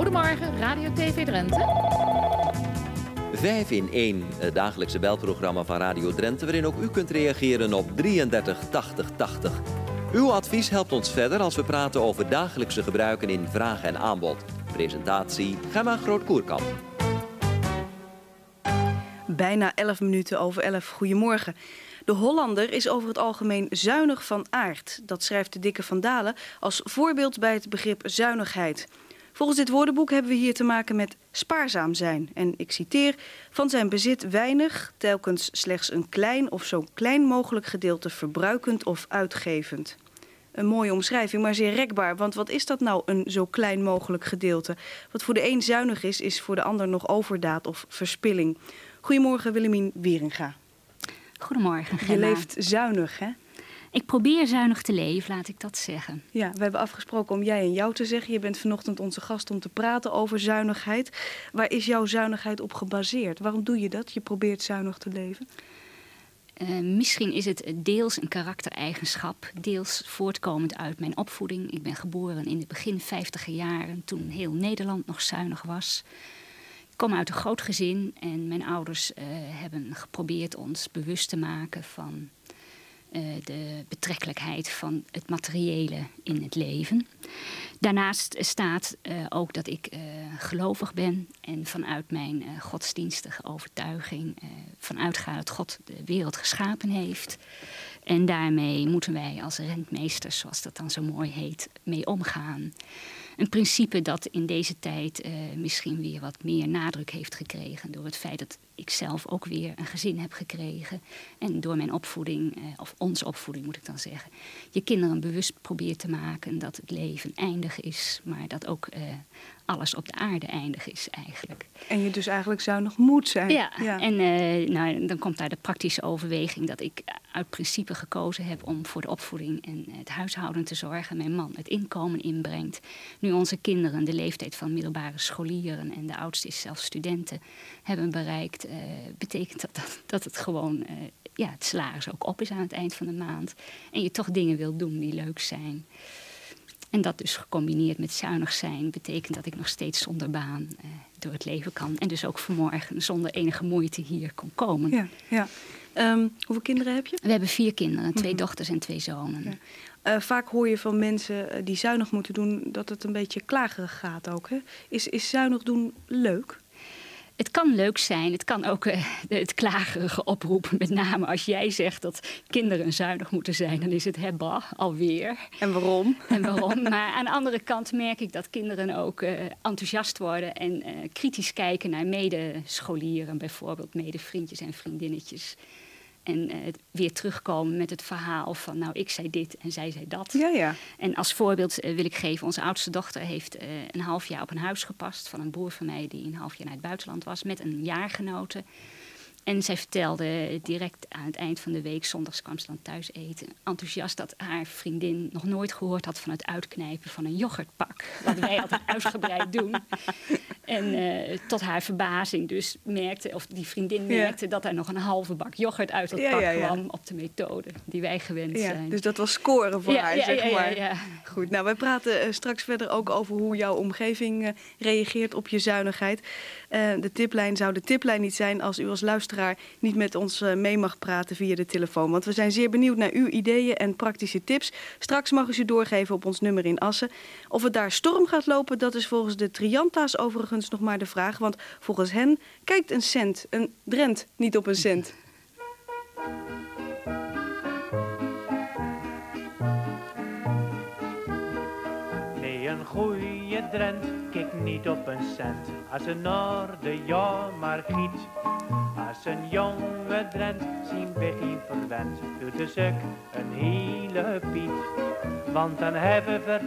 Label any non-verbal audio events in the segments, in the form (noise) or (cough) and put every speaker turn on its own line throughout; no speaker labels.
Goedemorgen, Radio TV Drenthe.
5 in 1, het dagelijkse belprogramma van Radio Drenthe, waarin ook u kunt reageren op 33 80 80. Uw advies helpt ons verder als we praten over dagelijkse gebruiken in vraag en aanbod. Presentatie Gemma Groot-Koerkamp.
Bijna 11 minuten over 11. Goedemorgen. De Hollander is over het algemeen zuinig van aard. Dat schrijft de dikke Van Dalen als voorbeeld bij het begrip zuinigheid. Volgens dit woordenboek hebben we hier te maken met spaarzaam zijn. En ik citeer: van zijn bezit weinig, telkens slechts een klein of zo klein mogelijk gedeelte verbruikend of uitgevend. Een mooie omschrijving, maar zeer rekbaar. Want wat is dat nou, een zo klein mogelijk gedeelte? Wat voor de een zuinig is, is voor de ander nog overdaad of verspilling. Goedemorgen, Willemien Wieringa.
Goedemorgen, Gemma.
Je leeft zuinig, hè?
Ik probeer zuinig te leven, laat ik dat zeggen.
Ja, we hebben afgesproken om jij en jou te zeggen. Je bent vanochtend onze gast om te praten over zuinigheid. Waar is jouw zuinigheid op gebaseerd? Waarom doe je dat? Je probeert zuinig te leven?
Uh, misschien is het deels een karaktereigenschap, deels voortkomend uit mijn opvoeding. Ik ben geboren in de begin 50 jaren, toen heel Nederland nog zuinig was. Ik kom uit een groot gezin en mijn ouders uh, hebben geprobeerd ons bewust te maken van de betrekkelijkheid van het materiële in het leven. Daarnaast staat uh, ook dat ik uh, gelovig ben en vanuit mijn godsdienstige overtuiging vanuit ga dat God de wereld geschapen heeft. En daarmee moeten wij als rentmeesters, zoals dat dan zo mooi heet, mee omgaan. Een principe dat in deze tijd misschien weer wat meer nadruk heeft gekregen door het feit dat ik zelf ook weer een gezin heb gekregen. En door mijn opvoeding, eh, of onze opvoeding moet ik dan zeggen, je kinderen bewust probeert te maken dat het leven eindig is, maar dat ook eh, alles op de aarde eindig is eigenlijk.
En je dus eigenlijk zuinig moet zijn.
Ja, ja. en uh, nou, dan komt daar de praktische overweging dat ik uit principe gekozen heb om voor de opvoeding en het huishouden te zorgen. Mijn man het inkomen inbrengt. Nu onze kinderen de leeftijd van middelbare scholieren en de oudste is zelfs studenten hebben bereikt, uh, betekent dat, dat, dat het gewoon uh, ja, het salaris ook op is aan het eind van de maand. En je toch dingen wil doen die leuk zijn. En dat dus gecombineerd met zuinig zijn betekent dat ik nog steeds zonder baan uh, door het leven kan. En dus ook vanmorgen zonder enige moeite hier kon komen.
Ja, ja. Um, hoeveel kinderen heb je?
We hebben vier kinderen, twee mm -hmm. dochters en twee zonen.
Ja. Uh, vaak hoor je van mensen die zuinig moeten doen dat het een beetje klagerig gaat ook. Hè? Is, is zuinig doen leuk?
Het kan leuk zijn, het kan ook uh, (laughs) het klagerige oproepen. Met name als jij zegt dat kinderen zuinig moeten zijn, dan is het hebba alweer.
En waarom? (laughs)
En waarom. Maar aan de andere kant merk ik dat kinderen ook uh, enthousiast worden en uh, kritisch kijken naar medescholieren, bijvoorbeeld medevriendjes en vriendinnetjes. En uh, weer terugkomen met het verhaal van, nou, ik zei dit en zij zei dat.
Ja, ja.
En als voorbeeld uh, wil ik geven, onze oudste dochter heeft uh, een half jaar op een huis gepast van een broer van mij die een half jaar naar het buitenland was met een jaargenote. En zij vertelde direct aan het eind van de week, zondags kwam ze dan thuis eten, enthousiast dat haar vriendin nog nooit gehoord had van het uitknijpen van een yoghurtpak. Wat wij altijd (laughs) uitgebreid doen. En uh, tot haar verbazing dus merkte, of die vriendin merkte, ja. dat er nog een halve bak yoghurt uit het ja, pak ja, kwam op de methode die wij gewend zijn.
Dus dat was scoren voor haar, zeg maar. Goed, nou wij praten uh, straks verder ook over hoe jouw omgeving uh, reageert op je zuinigheid. De tiplijn zou de tiplijn niet zijn als u als luisteraar niet met ons mee mag praten via de telefoon. Want we zijn zeer benieuwd naar uw ideeën en praktische tips. Straks mag u ze doorgeven op ons nummer in Assen. Of het daar storm gaat lopen, dat is volgens de Trianta's overigens nog maar de vraag. Want volgens hen kijkt een cent, een drent, niet op een cent.
Een goeie drent kijkt niet op een cent. Als een orde ja maar giet. Als een jonge drent zien begin verwend. Doet de zuk een hele piet. Want dan hebben we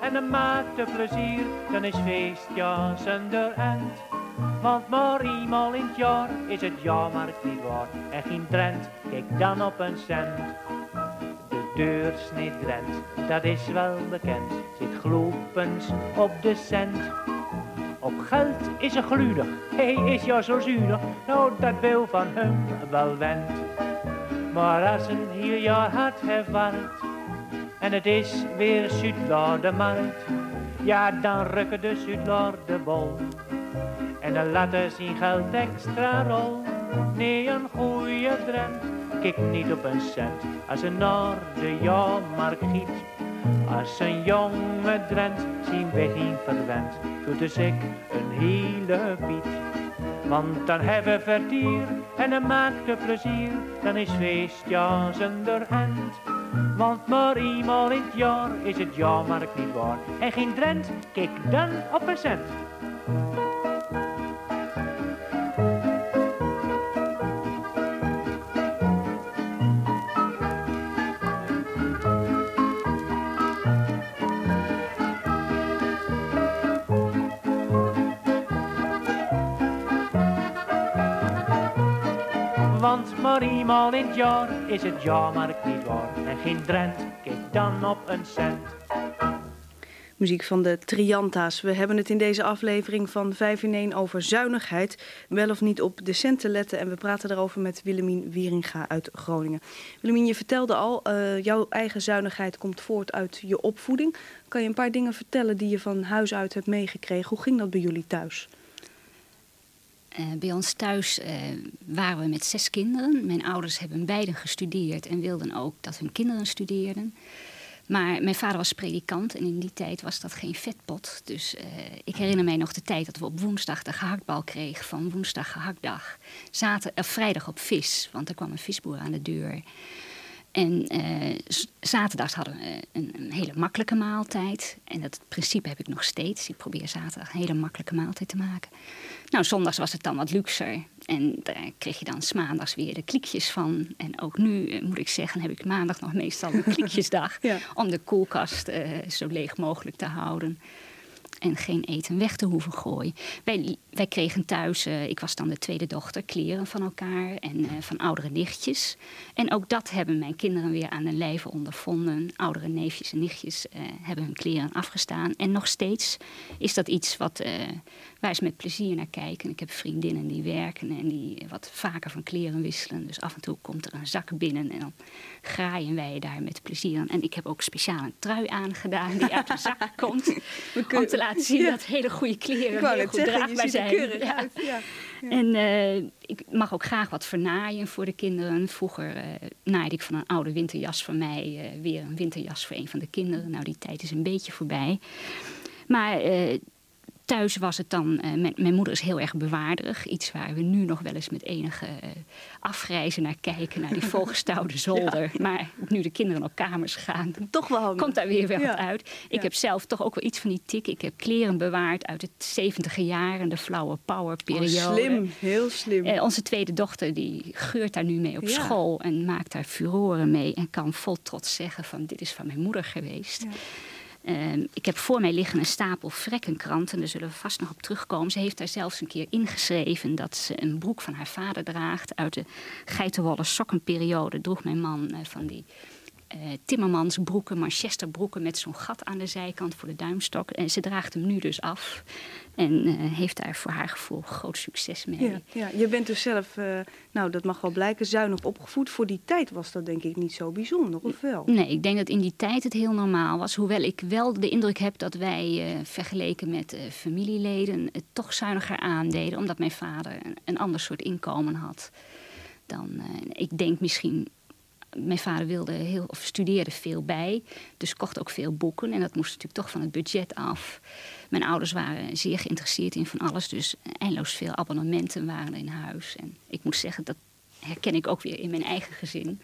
en dan maakt het plezier. Dan is feest ja zonder. Want maar eenmaal in het jaar is het jaarmarkt niet waar. En geen trend, kijk dan op een cent. De deursnee Drent, dat is wel bekend. Gloepens op de cent. Op geld is er gludig, hij is ja zo zuinig. Nou, dat wil van hem wel wend. Maar als een heel jaar hard heeft en het is weer markt. Ja, dan rukken de de bol. En dan laten zien geld extra rol. Nee, een goeie drent, kijk niet op een cent. Als een naar de jaarmarkt giet. Als een jonge drent zien weg in verwend. Doet dus ik een hele piet. Want dan hebben we vertier en dan maakt het plezier. Dan is feest ja end. Want maar eenmaal in het jaar is het jaarmarkt niet waar. En geen drent, kijk dan op een cent. Eenmaal in het jaar is het jaarmarkt niet waar. En geen drent, dan op een cent.
Muziek van de Trianta's. We hebben het in deze aflevering van 5 in 1 over zuinigheid. Wel of niet op de centen letten. En we praten daarover met Willemien Wieringa uit Groningen. Willemien, je vertelde al, uh, jouw eigen zuinigheid komt voort uit je opvoeding. Kan je een paar dingen vertellen die je van huis uit hebt meegekregen? Hoe ging dat bij jullie thuis?
Uh, bij ons thuis uh, waren we met zes kinderen. Mijn ouders hebben beiden gestudeerd en wilden ook dat hun kinderen studeerden. Maar mijn vader was predikant en in die tijd was dat geen vetpot. Dus uh, ik herinner mij nog de tijd dat we op woensdag de gehaktbal kregen van woensdag gehaktdag. Zater, vrijdag op vis, want er kwam een visboer aan de deur. En uh, zaterdags hadden we een, een, hele makkelijke maaltijd. En dat principe heb ik nog steeds. Ik probeer zaterdag een hele makkelijke maaltijd te maken. Nou, zondags was het dan wat luxer. En daar kreeg je dan maandags weer de klikjes van. En ook nu, eh, moet ik zeggen, heb ik maandag nog meestal een (laughs) klikjesdag. Om de koelkast uh, zo leeg mogelijk te houden en geen eten weg te hoeven gooien. Wij, wij kregen thuis, uh, ik was dan de tweede dochter, kleren van elkaar en uh, van oudere nichtjes. En ook dat hebben mijn kinderen weer aan hun lijve ondervonden. Oudere neefjes en nichtjes uh, hebben hun kleren afgestaan. En nog steeds is dat iets wat, waar ze met plezier naar kijken. Ik heb vriendinnen die werken en die wat vaker van kleren wisselen. Dus af en toe komt er een zak binnen en dan graaien wij daar met plezier aan. En ik heb ook speciaal een trui aangedaan die uit de zak (laughs) komt. Om te laten zien dat hele goede kleren heel goed zeggen, draagbaar zijn. Ja. Ja. En uh, ik mag ook graag wat vernaaien voor de kinderen. Vroeger uh, naaide ik van een oude winterjas van mij uh, weer een winterjas voor een van de kinderen. Nou, die tijd is een beetje voorbij. Maar thuis was het dan, uh, mijn, mijn, moeder is heel erg bewaarderig. Iets waar we nu nog wel eens met enige uh, afreizen naar kijken, naar die (laughs) volgestouwde zolder. Maar nu de kinderen op kamers gaan, toch wel komt daar weer wel wat uit. Ik heb zelf toch ook wel iets van die tik. Ik heb kleren bewaard uit de 70 jaren, de flauwe power periode.
Oh, slim, heel slim.
Uh, onze tweede dochter die geurt daar nu mee op school en maakt daar furoren mee. En kan vol trots zeggen van dit is van mijn moeder geweest. Ehm, ik heb voor mij liggen een stapel vrekkenkranten. Daar zullen we vast nog op terugkomen. Ze heeft daar zelfs een keer ingeschreven dat ze een broek van haar vader draagt. Uit de geitenwolle sokkenperiode droeg mijn man eh, van die uh, timmermansbroeken, manchesterbroeken met zo'n gat aan de zijkant voor de duimstok. En ze draagt hem nu dus af en uh, heeft daar voor haar gevoel groot succes mee.
Ja, ja. je bent dus zelf, uh, nou dat mag wel blijken, zuinig opgevoed. Voor die tijd was dat denk ik niet zo bijzonder, of wel?
Nee, ik denk dat in die tijd het heel normaal was. Hoewel ik wel de indruk heb dat wij vergeleken met familieleden het toch zuiniger aandeden. Omdat mijn vader een, een ander soort inkomen had. Dan, ik denk misschien mijn vader wilde heel, of studeerde veel bij, dus kocht ook veel boeken. En dat moest natuurlijk toch van het budget af. Mijn ouders waren zeer geïnteresseerd in van alles, dus eindeloos veel abonnementen waren in huis. En ik moet zeggen, dat herken ik ook weer in mijn eigen gezin.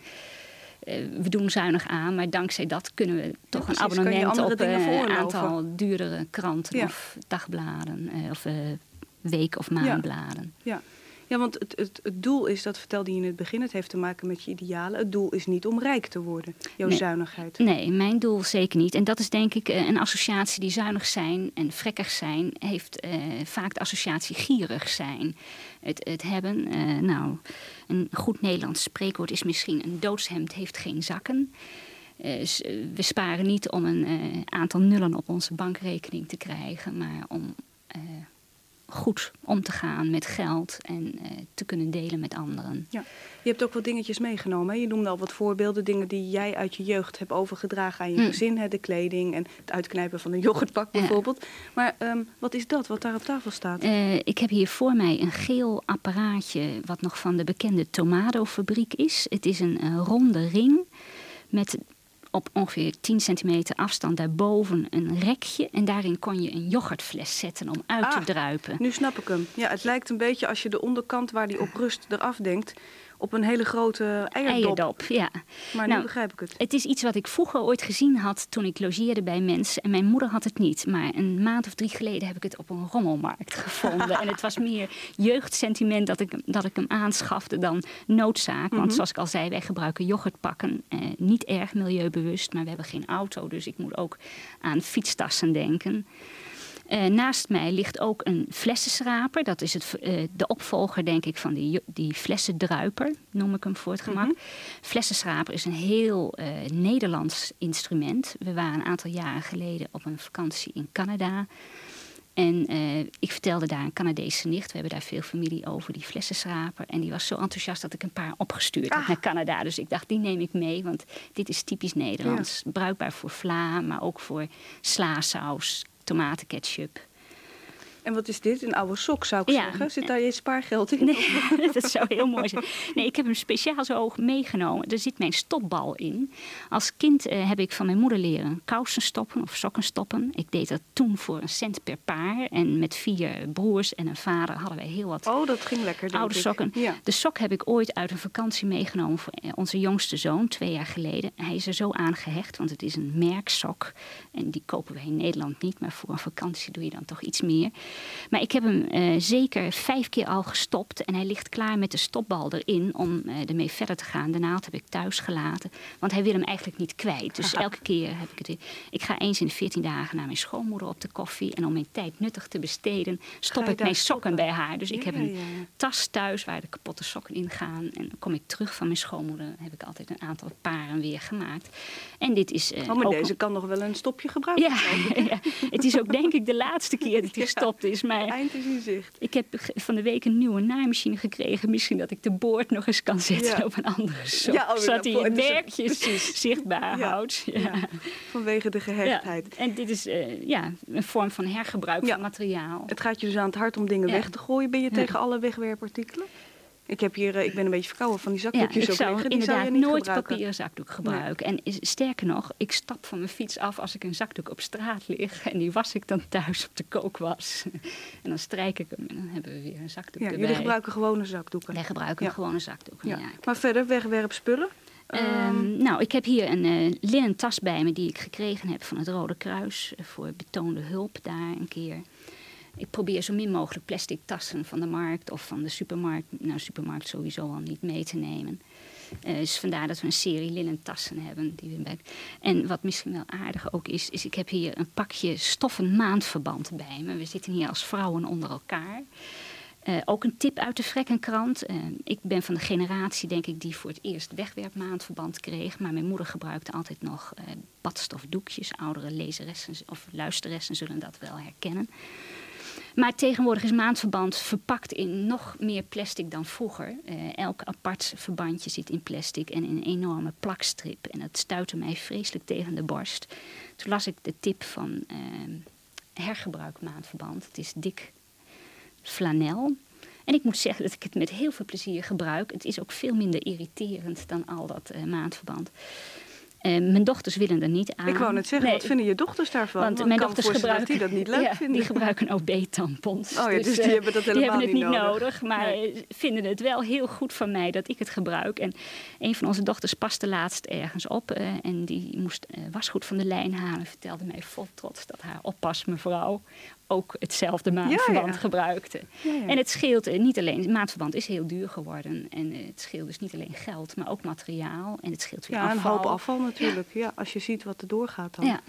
Uh, we doen zuinig aan, maar dankzij dat kunnen we toch ja, een abonnement op uh, een aantal duurdere kranten of dagbladen uh, of week- of maandbladen.
ja. Ja, want het, het, het, doel is, dat vertelde je in het begin, het heeft te maken met je idealen. Het doel is niet om rijk te worden, jouw zuinigheid.
Nee, mijn doel zeker niet. En dat is denk ik eh, een associatie die zuinig zijn en vrekkig zijn, heeft uh, vaak de associatie gierig zijn. Het, het hebben, uh, nou, een goed Nederlands spreekwoord is misschien een doodshemd heeft geen zakken. we sparen niet om een aantal nullen op onze bankrekening te krijgen, maar om goed om te gaan met geld en eh, te kunnen delen met anderen.
Ja. Je hebt ook wat dingetjes meegenomen. Hè? Je noemde al wat voorbeelden, dingen die jij uit je jeugd hebt overgedragen aan je
Hm.
gezin. Hè? De kleding en het uitknijpen van een yoghurtpak
Ja.
bijvoorbeeld. Maar ehm, wat is dat wat daar op tafel staat?
Eh, ik heb hier voor mij een geel apparaatje wat nog van de bekende Tomado-fabriek is. Het is een eh, ronde ring met op ongeveer 10 centimeter afstand daarboven een rekje. En daarin kon je een yoghurtfles zetten om uit
Ah.
te druipen.
Nu snap ik hem. Ja, het lijkt een beetje als je de onderkant waar die op rust eraf denkt... op een hele grote eierdop.
Eierdop, ja.
Maar nu
Nou,
begrijp ik het.
Het is iets wat ik vroeger ooit gezien had toen ik logeerde bij mensen. En mijn moeder had het niet. Maar een maand of drie geleden heb ik het op een rommelmarkt (laughs) gevonden. en het was meer jeugdsentiment dat ik, dat ik hem aanschafte dan noodzaak. Want
Mhm.
zoals ik al zei, wij gebruiken yoghurtpakken. Eh, niet erg milieubewust, maar we hebben geen auto. Dus ik moet ook aan fietstassen denken. Eh, naast mij ligt ook een flessenschraper. Dat is het, eh, de opvolger, denk ik, van die, die flessendruiper, noem ik hem voor het gemak.
Mhm.
Flessenschraper is een heel eh, Nederlands instrument. We waren een aantal jaren geleden op een vakantie in Canada. En ik vertelde daar een Canadese nicht. We hebben daar veel familie over, die flessenschraper. En die was zo enthousiast dat ik een paar opgestuurd had
Ah.
naar Canada. Dus ik dacht, die neem ik mee, want dit is typisch Nederlands. Bruikbaar voor vla, maar ook voor slaasaus, tomatenketchup.
En wat is dit? Een oude sok zou ik
Ja.
zeggen. Zit daar je spaargeld in?
Nee, (laughs) dat zou heel mooi zijn. Nee, ik heb hem speciaal zo hoog meegenomen. Er zit mijn stopbal in. Als kind eh, heb ik van mijn moeder leren kousen stoppen of sokken stoppen. Ik deed dat toen voor een cent per paar. En met vier broers en een vader hadden wij heel wat
Oh, dat ging lekker,
oude
ik.
sokken.
Ja.
De sok heb ik ooit uit een vakantie meegenomen voor eh, onze jongste zoon, twee jaar geleden. Hij is er zo aan gehecht, want het is een merksok. En die kopen we in Nederland niet, maar voor een vakantie doe je dan toch iets meer. Maar ik heb hem eh, zeker vijf keer al gestopt en hij ligt klaar met de stopbal erin om eh, ermee verder te gaan. De naald heb ik thuis gelaten, want hij wil hem eigenlijk niet kwijt. Dus elke keer heb ik het weer. Ik ga eens in de 14 dagen naar mijn schoonmoeder op de koffie en om mijn tijd nuttig te besteden, stop ik mijn sokken bij haar. Dus ik heb een
ja,
tas thuis waar de kapotte sokken in gaan. En dan kom ik terug van mijn schoonmoeder. heb ik altijd een aantal paren weer gemaakt. En dit is. eh,
Oh, maar
ook
deze kan nog wel een stopje gebruiken.
Ja, (laughs) ja, het is ook denk ik de laatste keer dat hij (laughs) gestopt is. Maar
Eind is in zicht.
ik heb van de week een nieuwe naaimachine gekregen. Misschien dat ik de boord nog eens kan zetten
Ja.
op een andere sok.
Ja, oh,
zodat hij het
dus-
werkjes
precies.
zichtbaar
Ja.
houdt.
Vanwege de
Ja.
gehechtheid.
En dit is eh, ja, een vorm van hergebruik van materiaal.
Het gaat je dus aan het hart om dingen weg te gooien. Ben je tegen alle wegwerpartikelen? Ik, heb hier, eh, ik ben een beetje verkouden van die
Ja,
zakdoekjes
ik
ook
zou
liggen. Die zou
inderdaad nooit
gebruiken.
papieren zakdoek gebruiken. En sterker nog, ik stap van mijn fiets af als ik een zakdoek op straat lig. En die was ik dan thuis op de kookwas. (laughs) En dan strijk ik hem en dan hebben we weer een zakdoek
Ja,
erbij.
jullie gebruiken gewone zakdoeken.
Wij gebruiken
Ja.
gewone zakdoeken, ja.
Ja. Maar verder, wegwerpspullen?
Ehm, nou, ik heb hier een eh, linnen tas bij me die ik gekregen heb van het Rode Kruis voor betoonde hulp daar een keer. Ik probeer zo min mogelijk plastic tassen van de markt of van de supermarkt, nou supermarkt sowieso al niet mee te nemen. Eh, dus vandaar dat we een serie linnen tassen hebben. Die we. En wat misschien wel aardig ook is, is ik heb hier een pakje stoffen maandverband bij me. We zitten hier als vrouwen onder elkaar. Eh, ook een tip uit de Vrekkenkrant. Eh, ik ben van de generatie, denk ik, die voor het eerst wegwerpmaandverband kreeg. Maar mijn moeder gebruikte altijd nog badstofdoekjes. Oudere lezeressen of luisteressen zullen dat wel herkennen. Maar tegenwoordig is maandverband verpakt in nog meer plastic dan vroeger. Eh, elk apart verbandje zit in plastic en in een enorme plakstrip. En dat stuitte mij vreselijk tegen de borst. Toen las ik de tip van eh, hergebruik maandverband. Het is dik flanel. En ik moet zeggen dat ik het met heel veel plezier gebruik. Het is ook veel minder irriterend dan al dat eh, maandverband. Eh, mijn dochters willen er niet aan.
Ik wou net zeggen,
Nee,
wat vinden je dochters daarvan?
Want,
Want
mijn dochters gebruiken
dat die dat niet leuk
ja,
vinden.
Die gebruiken (laughs) OB-tampons.
Oh ja, dus die
eh,
hebben dat
die
helemaal
hebben het
niet nodig.
nodig. maar
Nee.
vinden het wel heel goed van mij dat ik het gebruik. En een van onze dochters paste laatst ergens op eh, en die moest wasgoed van de lijn halen. Vertelde mij vol trots dat haar oppasmevrouw ook hetzelfde maandverband
Ja, ja.
gebruikte.
Ja.
En het scheelt eh, niet alleen, maandverband is heel duur geworden. En eh, het scheelt dus niet alleen geld, maar ook materiaal. En het scheelt weer
Ja, een
afval.
hoop afval natuurlijk. Ja. als je ziet wat er doorgaat dan.
Ja.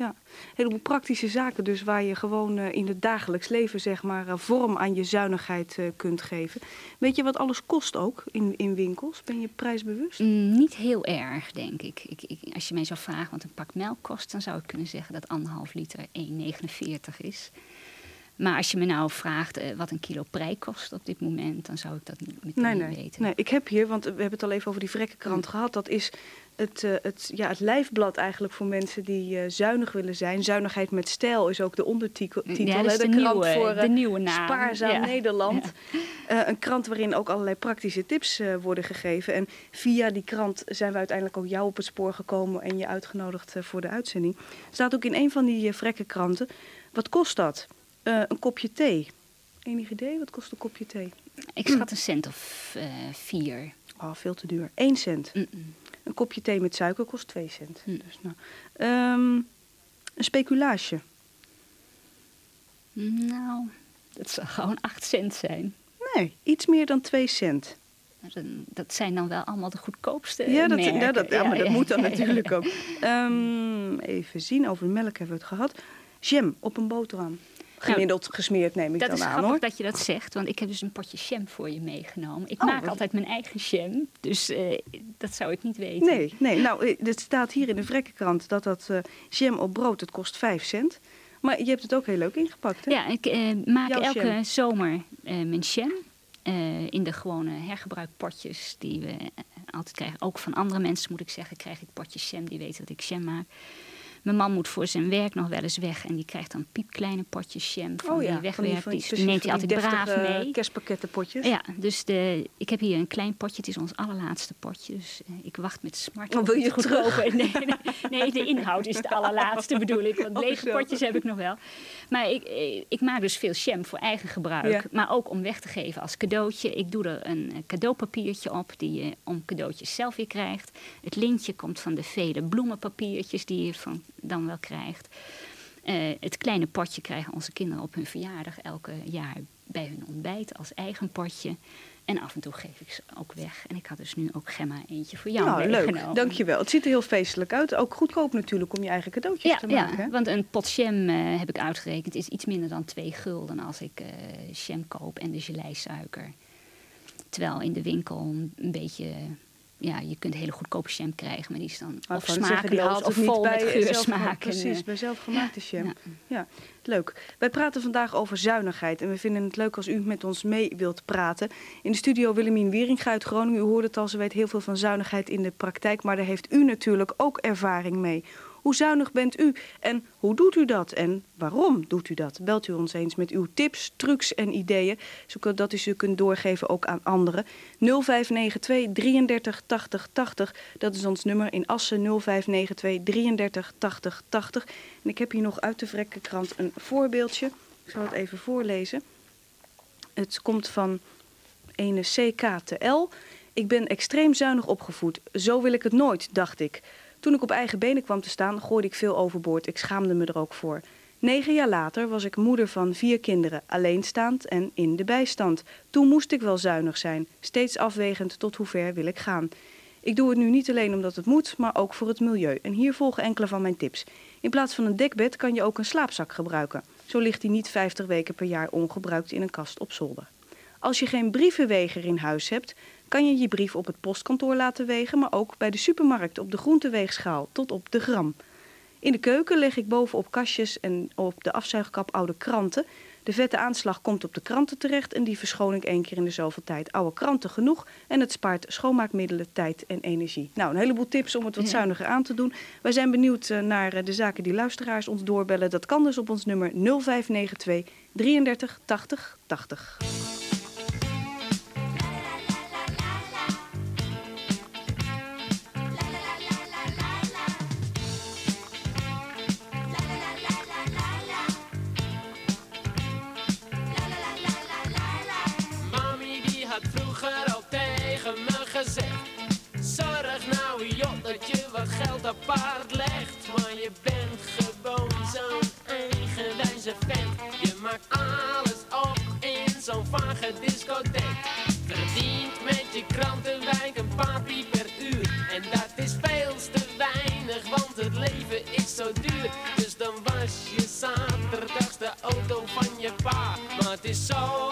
Ja. Een heleboel praktische zaken dus waar je gewoon eh, in het dagelijks leven zeg maar eh, vorm aan je zuinigheid eh, kunt geven. Weet je wat alles kost ook in, in winkels? Ben je prijsbewust?
Mm, niet heel erg, denk ik. Ik, ik. Als je mij zou vragen wat een pak melk kost, dan zou ik kunnen zeggen dat anderhalf liter 1,49 is. Maar als je me nou vraagt wat een kilo prei kost op dit moment, dan zou ik dat niet meteen
Nee, nee,
weten.
nee. Ik heb hier, want we hebben het al even over die vrekkenkrant gehad. Dat is het, eh, het, ja, het lijfblad eigenlijk voor mensen die eh, zuinig willen zijn. Zuinigheid met stijl is ook de ondertitel.
Ja, dat is de,
krant voor eh,
de nieuwe naam.
Spaarzaam
Ja.
Nederland. Eh, een krant waarin ook allerlei praktische tips eh, worden gegeven. En via die krant zijn we uiteindelijk ook jou op het spoor gekomen en je uitgenodigd eh, voor de uitzending. staat ook in een van die uh, vrekkenkranten. Wat kost dat? Eh, een kopje thee. Enig idee? Wat kost een kopje thee?
Ik schat een cent of eh, vier.
Oh, veel te duur. 1 cent. Een kopje thee met suiker kost 2 cent.
Hm.
Dus, nou. Ehm, een speculaasje.
Nou, dat zal gewoon acht cent zijn.
Nee, iets meer dan 2 cent.
Dat zijn dan wel allemaal de goedkoopste
Ja, dat,
merken.
ja, dat, ja, maar dat moet dan natuurlijk ook. Ehm, even zien, over melk hebben we het gehad. Jam op een boterham. Gemiddeld gesmeerd neem ik
Dat
dan
is
aan
grappig
hoor.
dat je dat zegt, want ik heb dus een potje jam voor je meegenomen. Ik
Oh,
maak
wat-
altijd mijn eigen jam, dus eh, dat zou ik niet weten.
Nee, nee, nou, eh, het staat hier in de vrekkenkrant dat dat eh, jam op brood, het kost 5 cent. Maar je hebt het ook heel leuk ingepakt, hè?
Ja, ik maak
Jouw
elke
jam.
zomer mijn jam in de gewone hergebruikpotjes die we altijd krijgen. Ook van andere mensen moet ik zeggen, krijg ik potjes jam die weten dat ik jam maak. Mijn man moet voor zijn werk nog wel eens weg en die krijgt dan piepkleine potjes jam van die
Oh van
wegwerpjes.
van
Die, neemt hij
die
altijd braaf mee.
Kerstpakkettenpotjes.
Ja, dus de, ik heb hier een klein potje. Het is ons allerlaatste potje. Dus eh, ik wacht met smart.
Oh, wil je (laughs)
goedkope. Nee, nee, nee, de inhoud is de (laughs) allerlaatste bedoel ik. Want
Oh,
lege potjes heb ik nog wel. Maar ik, eh, ik maak dus veel jam voor eigen gebruik.
Ja.
Maar ook om weg te geven als cadeautje. Ik doe er een eh, cadeaupapiertje op die je om cadeautjes zelf weer krijgt. Het lintje komt van de vele bloemenpapiertjes die je van, dan wel krijgt. Eh, het kleine potje krijgen onze kinderen op hun verjaardag elke jaar bij hun ontbijt als eigen potje. En af en toe geef ik ze ook weg. En ik had dus nu ook Gemma eentje voor jou
nou, leuk.
meegenomen.
Dankjewel. Het ziet er heel feestelijk uit. Ook goedkoop natuurlijk om je eigen cadeautjes
Ja,
te maken.
ja, want een pot jam eh, heb ik uitgerekend is iets minder dan twee gulden als ik eh jam koop en de geleisuiker. Terwijl in de winkel een beetje, ja, je kunt hele goedkope jam krijgen, maar die is dan of smakeloos of
het niet
vol met geursmaak.
Precies, bij zelfgemaakte jam.
ja.
Ja, leuk. Wij praten vandaag over zuinigheid. En we vinden het leuk als u met ons mee wilt praten. In de studio Willemien Wieringa uit Groningen. U hoorde het al, ze weet heel veel van zuinigheid in de praktijk. Maar daar heeft u natuurlijk ook ervaring mee. Hoe zuinig bent u en hoe doet u dat en waarom doet u dat? Belt u ons eens met uw tips, trucs en ideeën, zodat u ze kunt doorgeven ook aan anderen. 0592 33 80 80, dat is ons nummer in Assen 0592 33 80 80. En ik heb hier nog uit de Vrekkenkrant een voorbeeldje. Ik zal het even voorlezen. Het komt van ene CKTL. Ik ben extreem zuinig opgevoed. Zo wil ik het nooit, dacht ik. Toen ik op eigen benen kwam te staan, gooide ik veel overboord. Ik schaamde me er ook voor. Negen jaar later was ik moeder van vier kinderen, alleenstaand en in de bijstand. Toen moest ik wel zuinig zijn, steeds afwegend tot hoe ver wil ik gaan. Ik doe het nu niet alleen omdat het moet, maar ook voor het milieu. En hier volgen enkele van mijn tips. In plaats van een dekbed kan je ook een slaapzak gebruiken. Zo ligt die niet 50 weken per jaar ongebruikt in een kast op zolder. Als je geen brievenweger in huis hebt, kan je je brief op het postkantoor laten wegen, maar ook bij de supermarkt op de groenteweegschaal tot op de gram. In de keuken leg ik bovenop kastjes en op de afzuigkap oude kranten. De vette aanslag komt op de kranten terecht en die verschoon ik één keer in de zoveel tijd. Oude kranten genoeg en het spaart schoonmaakmiddelen, tijd en energie. Nou, een heleboel tips om het wat zuiniger aan te doen. Wij zijn benieuwd eh, naar eh, de zaken die luisteraars ons doorbellen. Dat kan dus op ons nummer 0592 33 80 80.
Geld apart legt Maar je bent gewoon zo'n eigenwijze vent. Je maakt alles op in zo'n vage discotheek. Verdient met je krantenwijk een paar per uur. En dat is veel te weinig want het leven is zo duur. Dus dan was je zaterdags de auto van je pa. Maar het is zo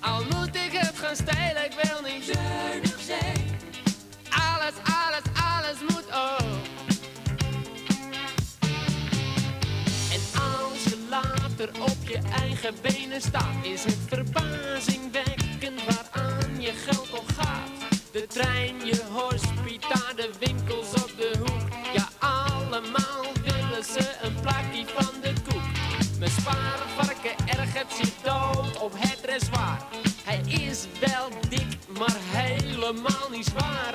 Al moet ik het gaan stijlen, ik wil niet zuinig zijn. Alles, alles, alles moet op. En als je later op je eigen benen staat, is het verbazingwekkend helemaal niet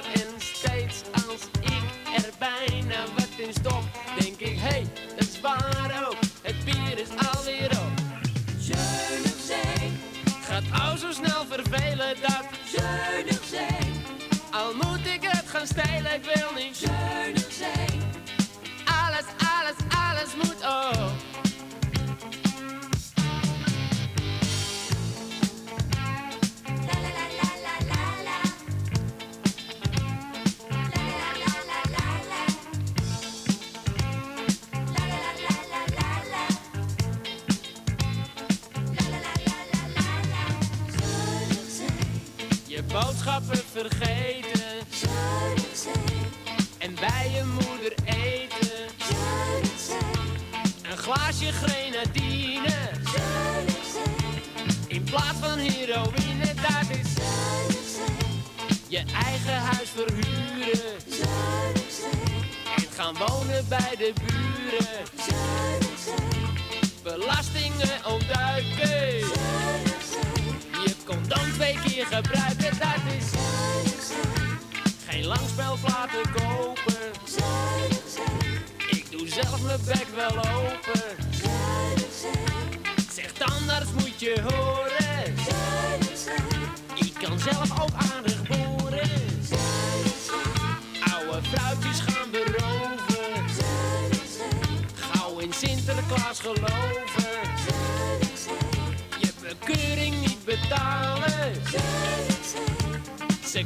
Se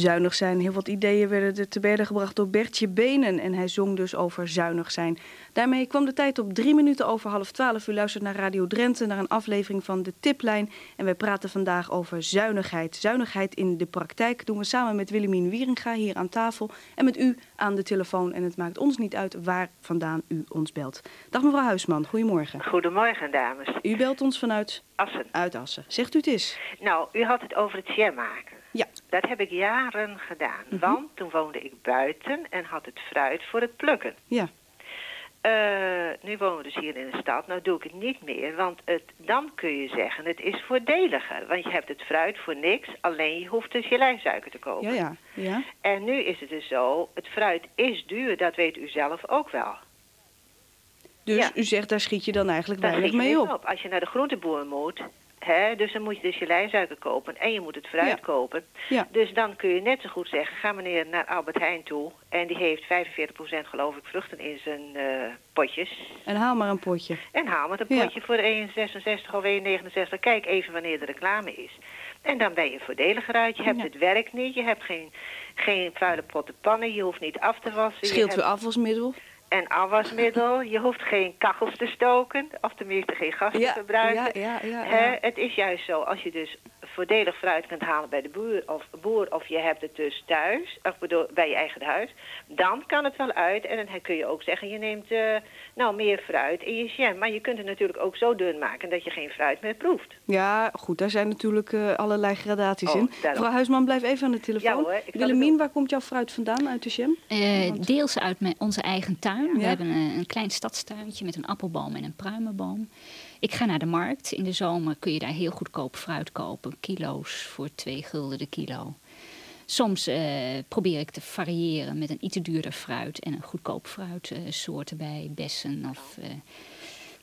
Zuinig zijn.
Heel wat ideeën werden er te berden gebracht door Bertje Benen. En hij zong dus over zuinig zijn. Daarmee kwam de tijd op drie minuten over half twaalf. U luistert naar Radio Drenthe, naar een aflevering van de Tiplijn. En wij praten vandaag over zuinigheid. Zuinigheid in de praktijk doen we samen met Willemien Wieringa hier aan tafel. En met u aan de telefoon. En het maakt ons niet uit waar vandaan u ons belt. Dag mevrouw Huisman, goedemorgen.
Goedemorgen, dames.
U belt ons vanuit
Assen.
uit Assen. Zegt u het eens?
Nou, u had het over het jam maken.
Ja.
Dat heb ik jaren gedaan.
Mhm.
Want toen woonde ik buiten en had het fruit voor het plukken.
Ja.
Eh, nu wonen we dus hier in de stad. Nou doe ik het niet meer, want het, dan kun je zeggen het is voordeliger. Want je hebt het fruit voor niks, alleen je hoeft dus je lijnsuiker te kopen.
Ja, ja. ja.
En nu is het dus zo, het fruit is duur, dat weet u zelf ook wel.
Dus
Ja.
u zegt, daar schiet je dan eigenlijk
Daar
weinig mee
niet
op.
Als je naar de groenteboer moet, hè, dus dan moet je dus je lijnsuiker kopen en je moet het fruit
Ja.
kopen.
Ja.
Dus dan kun je net zo goed zeggen, ga meneer naar Albert Heijn toe en die heeft 45% geloof ik vruchten in zijn eh, potjes.
En haal maar een potje.
En haal met een
Ja.
potje voor 1,66 of 1,69. Kijk even wanneer de reclame is. En dan ben je voordeliger uit. Je hebt
Ja.
het werk niet. Je hebt geen, geen vuile potten pannen. Je hoeft niet af te wassen. Je
Scheelt
hebt-
uw afwasmiddel.
En afwasmiddel. Je hoeft geen kachels te stoken. Of tenminste geen gas te
Ja,
verbruiken.
ja, ja, ja,
Hè. Het is juist zo. Als je dus voordelig fruit kunt halen bij de boer of, boer, of je hebt het dus thuis, of bedoel, bij je eigen huis, dan kan het wel uit. En dan kun je ook zeggen, je neemt eh, nou meer fruit in je jam. Maar je kunt het natuurlijk ook zo dun maken dat je geen fruit meer proeft.
Ja, goed, daar zijn natuurlijk eh, allerlei gradaties
Oh,
in.
daarom.
Mevrouw Huisman, blijf even aan de telefoon.
Ja hoor,
Willemien, waar komt jouw fruit vandaan uit de jam?
Eh, deels uit mijn, onze eigen tuin. We
Ja.
hebben een, een klein stadstuintje met een appelboom en een pruimenboom. Ik ga naar de markt. In de zomer kun je daar heel goedkoop fruit kopen. Kilo's voor twee gulden de kilo. Soms eh, probeer ik te variëren met een iets duurder fruit en een goedkoop fruitsoort erbij. Bessen of... eh,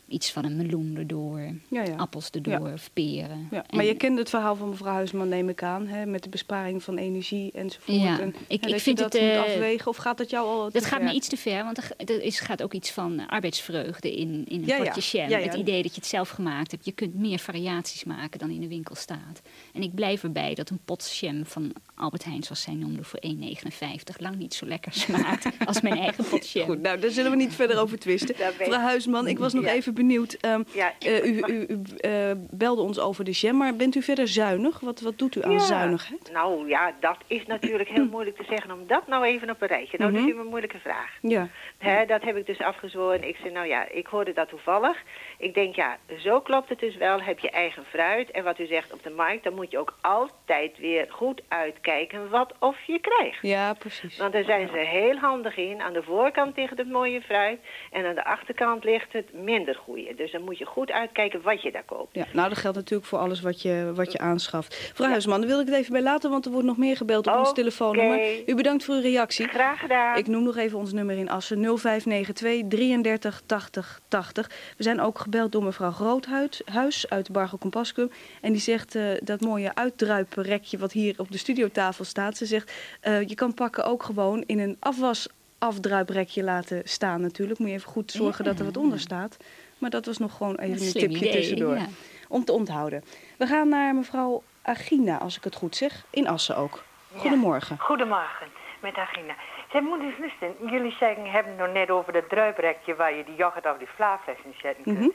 iets van een meloen erdoor,
Ja, ja.
appels erdoor of peren.
Ja,
En-
maar je kent het verhaal van mevrouw Huisman, neem ik aan, hè, met de besparing van energie enzovoort.
Ja,
en,
ik-
en
ik vind
dat
het,
moet
eh,
afwegen, of gaat dat jou al
Dat gaat
ver?
me iets te ver, want er, er is, gaat ook iets van arbeidsvreugde in, in een
Ja, ja.
potje jam.
Ja, ja.
Het idee dat je het zelf gemaakt hebt. Je kunt meer variaties maken dan in de winkel staat. En ik blijf erbij dat een pot jam van Albert Heijn, zoals zij noemde, voor 1,59 lang niet zo lekker smaakt (laughs) als mijn eigen pot jam.
Goed, nou, daar zullen we niet verder over twisten. Mevrouw Huisman, ik was nog
Ja.
even benieuwd. ehm,
Ja,
eh, u u, u eh, belde ons over de jam, maar bent u verder zuinig? Wat, wat doet u aan
Ja.
zuinigheid?
Nou ja, dat is natuurlijk heel (clears throat) moeilijk te zeggen om dat nou even op een rijtje. Nou,
Mhm.
dat is een moeilijke vraag.
Ja,
Hè, dat heb ik dus afgezworen. Ik zei, nou ja, ik hoorde dat toevallig. Ik denk, ja, zo klopt het dus wel. Heb je eigen fruit. En wat u zegt op de markt, dan moet je ook altijd weer goed uitkijken wat of je krijgt.
ja precies.
Want daar zijn ze heel handig in. Aan de voorkant ligt het mooie fruit. En aan de achterkant ligt het minder goede. Dus dan moet je goed uitkijken wat je daar koopt.
Ja, nou, dat geldt natuurlijk voor alles wat je, wat je aanschaft. Mevrouw Huisman, daar wil ik het even bij laten, want er wordt nog meer gebeld op ons telefoonnummer. U bedankt voor uw reactie.
Graag gedaan.
Ik noem nog even ons nummer in Assen 0592 33 80 80. We zijn ook gebeld door mevrouw Groothuis Huis uit Bargel Compascum. En die zegt eh, dat mooie uitdruiprekje wat hier op de studiotafel staat. Ze zegt eh, je kan pakken ook gewoon in een afwas afdruiprekje laten staan natuurlijk. Moet je even goed zorgen dat er wat onder staat. Maar dat was nog gewoon even een tipje
idee,
tussendoor.
ja.
Om te onthouden. We gaan naar mevrouw Agina, als ik het goed zeg. In Assen ook. Goedemorgen.
Goedemorgen, met Agina. Zeg, moet eens luisteren. Jullie zeggen, hebben het nog net over dat druiprekje waar je die yoghurt of die vlaafles in zetten kunt.
Mhm.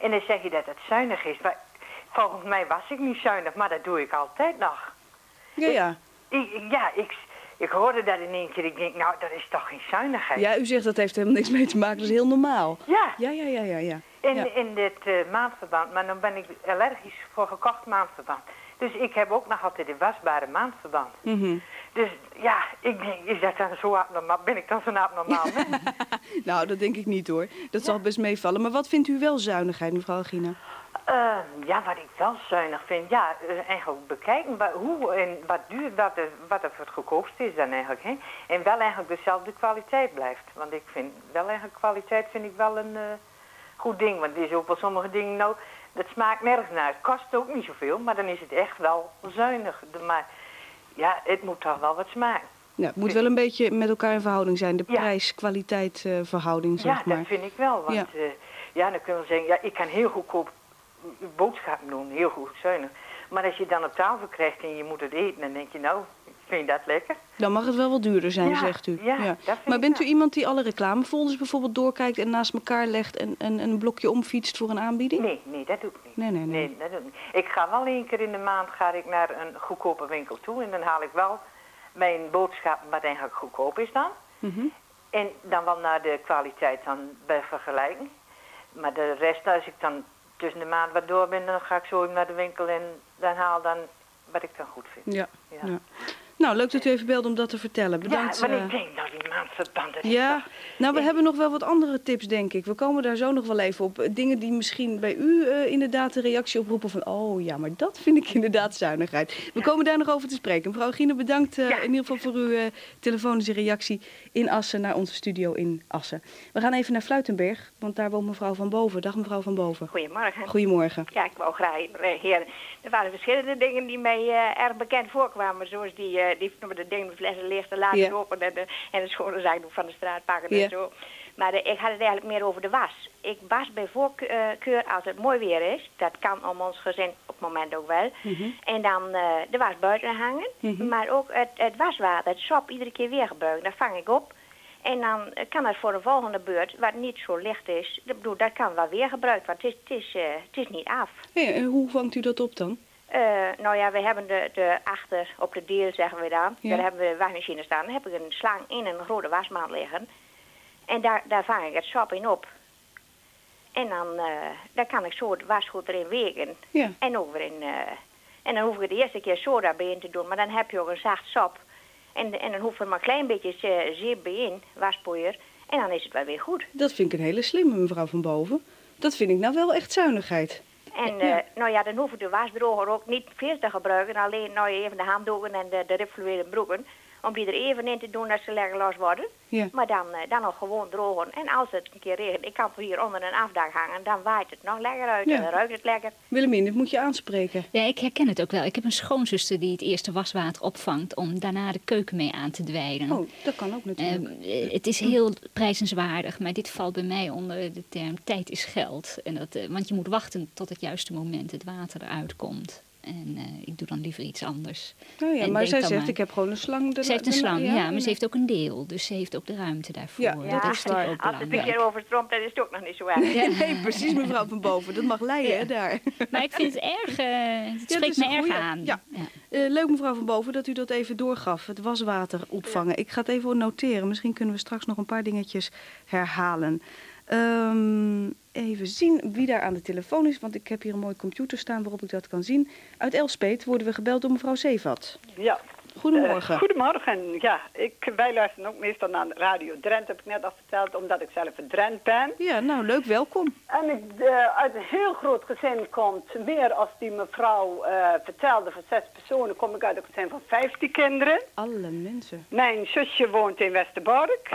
En dan zeg je dat het zuinig is. Maar volgens mij was ik niet zuinig, maar dat doe ik altijd nog.
Ja, ja.
Ik, ja, ik, ik hoorde dat in één keer. Ik denk, nou, dat is toch geen zuinigheid?
Ja, u zegt dat heeft helemaal niks mee te maken. Dat is heel normaal.
Ja,
Ja, ja, ja, ja, ja.
in,
ja.
in dit eh, maandverband. Maar dan ben ik allergisch voor gekocht maandverband. Dus ik heb ook nog altijd een wasbare maandverband.
Mhm.
Dus ja, ik denk, is dat dan zo abnormaal? Ben ik dan zo abnormaal? (laughs)
Nou, dat denk ik niet hoor. Dat zal best meevallen. Maar wat vindt u wel zuinigheid, mevrouw Gina?
Eh, ja, wat ik wel zuinig vind, ja, eh, eigenlijk bekijken hoe en wat duur, wat er, wat er voor het goedkoopste is dan eigenlijk. Hè? En wel eigenlijk dezelfde kwaliteit blijft. Want ik vind wel eigenlijk kwaliteit vind ik wel een eh, goed ding. Want er is ook wel sommige dingen, nou, dat smaakt nergens naar. Het kost ook niet zoveel, maar dan is het echt wel zuinig. De- Maar ja, het moet toch wel wat smaken.
Ja, het moet wel een beetje met elkaar in verhouding zijn. De
Ja.
prijs-kwaliteit eh, verhouding, zeg
ja,
maar.
dat vind ik wel. Want
Ja.
ja. ja, dan kunnen we zeggen, ja, ik kan heel goedkoop boodschappen doen, heel goed zuinig. Maar als je het dan op tafel krijgt en je moet het eten, dan denk je, nou, vind je dat lekker?
Dan mag het wel wat duurder zijn,
Ja,
zegt u.
ja, dat vind
Maar bent u
wel.
iemand die alle reclamefolders bijvoorbeeld doorkijkt en naast elkaar legt en, en een blokje omfietst voor een aanbieding?
Nee, nee, dat doe ik niet.
Nee, nee, nee.
dat doe ik niet. Ik ga wel één keer in de maand ga ik naar een goedkope winkel toe en dan haal ik wel mijn boodschappen wat eigenlijk goedkoop is dan.
Mhm.
En dan wel naar de kwaliteit dan bij vergelijking. Maar de rest, als ik dan tussen de maand wat door ben, dan ga ik zo naar de winkel en dan haal dan wat ik dan goed vind.
Ja.
Ja.
Nou, leuk dat u even belde om dat te vertellen. Bedankt.
ja, maar
eh,
ik denk, nou die maandverband, dat is
Ja, nou we hebben nog wel wat andere tips denk ik. We komen daar zo nog wel even op. Eh, Dingen die misschien bij u eh, inderdaad de reactie oproepen van... oh ja, maar dat vind ik (laughs) inderdaad zuinigheid. We komen daar nog over te spreken. Mevrouw Gine, bedankt
Ja.
in ieder geval voor uw telefonische reactie in Assen... naar onze studio in Assen. We gaan even naar Fluitenberg, want daar woont mevrouw Van Boven. Dag mevrouw Van Boven.
Goedemorgen.
Goedemorgen.
Ja, ik wou graag reageren. Er waren verschillende dingen die mij erg bekend voorkwamen. Zoals die, die met de dingen met flessen leeg te laten
Ja.
lopen en de, en de schone zakdoek van de straat pakken en zo. Maar eh, ik had het eigenlijk meer over de was. Ik was bij voorkeur als het mooi weer is. Dat kan om ons gezin op het moment ook wel. En dan eh, de was buiten hangen.
Mhm.
Maar ook het, het waswater, het sop, iedere keer weer gebruiken. Dat vang ik op. En dan eh, kan het voor de volgende beurt, wat niet zo licht is, ik bedoel, dat kan wel weer gebruikt, want het is, het is, eh, het is niet af.
Hey, en hoe vangt u dat op dan?
Eh, nou ja, we hebben de, de achter op de deel, zeggen we dan.
Ja.
Daar hebben we wasmachine staan. Dan heb ik een slang in een grote wasmand liggen. En daar, daar vang ik het sop in op. En dan, dan kan ik zo het wasgoed erin wegen.
Ja.
En weer in... eh, en dan hoef ik de eerste keer soda bij in te doen. Maar dan heb je ook een zacht sop. En, en dan hoef er maar een klein beetje uh, zeep bij in, waspoeier. En dan is het wel weer goed.
Dat vind ik een hele slimme mevrouw Van Boven. Dat vind ik nou wel echt zuinigheid.
En
Ja.
eh, nou ja, dan hoef ik de wasdroger ook niet veel te gebruiken. Alleen nou even de handdoeken en de, de broeken. Om die er even in te doen dat ze lekker los worden.
Ja.
Maar dan, eh, dan nog gewoon drogen. En als het een keer regent, ik kan het hier onder een afdak hangen, dan waait het nog lekker uit
Ja.
en dan ruikt het lekker.
Willemien, dit moet je aanspreken.
Ja, ik herken het ook wel. Ik heb een schoonzuster die het eerste waswater opvangt om daarna de keuken mee aan te dwijnen.
Oh, dat kan ook natuurlijk.
Ehm, eh, het is heel prijzenswaardig, maar dit valt bij mij onder de term tijd is geld. En dat, eh, want je moet wachten tot het juiste moment het water eruit komt. En eh, ik doe dan liever iets anders.
oh ja,
en
maar zij zegt,
maar-
ik heb gewoon een slang.
Ze heeft een slang, ja, maar
ja.
ze heeft ook een deel. Dus ze heeft ook de ruimte daarvoor.
Ja,
dat
dat
is ook
Als het een keer overstroomt, dan is het ook nog niet zo erg.
Ja, (laughs) nee, precies mevrouw van Boven. Dat mag leiden, hè, daar.
Maar ik vind het erg, eh, het spreekt me erg
goeie.
aan.
Ja. Eh, leuk mevrouw van Boven dat u dat even doorgaf. Het waswater opvangen. Ik ga het even noteren. Misschien kunnen we straks nog een paar dingetjes herhalen. Ehm, even zien wie daar aan de telefoon is. Want ik heb hier een mooie computer staan waarop ik dat kan zien. Uit Elspeet worden we gebeld door mevrouw Zeevat.
Ja.
Goedemorgen.
Eh, goedemorgen. Ja, ik, wij luisteren ook meestal naar Radio Drent, heb ik net al verteld, omdat ik zelf een Drent ben.
Ja, nou leuk, welkom.
En ik eh, uit een heel groot gezin komt, meer als die mevrouw eh, vertelde, van zes personen, kom ik uit een gezin van 15 kinderen.
Alle mensen.
Mijn zusje woont in Westerbork.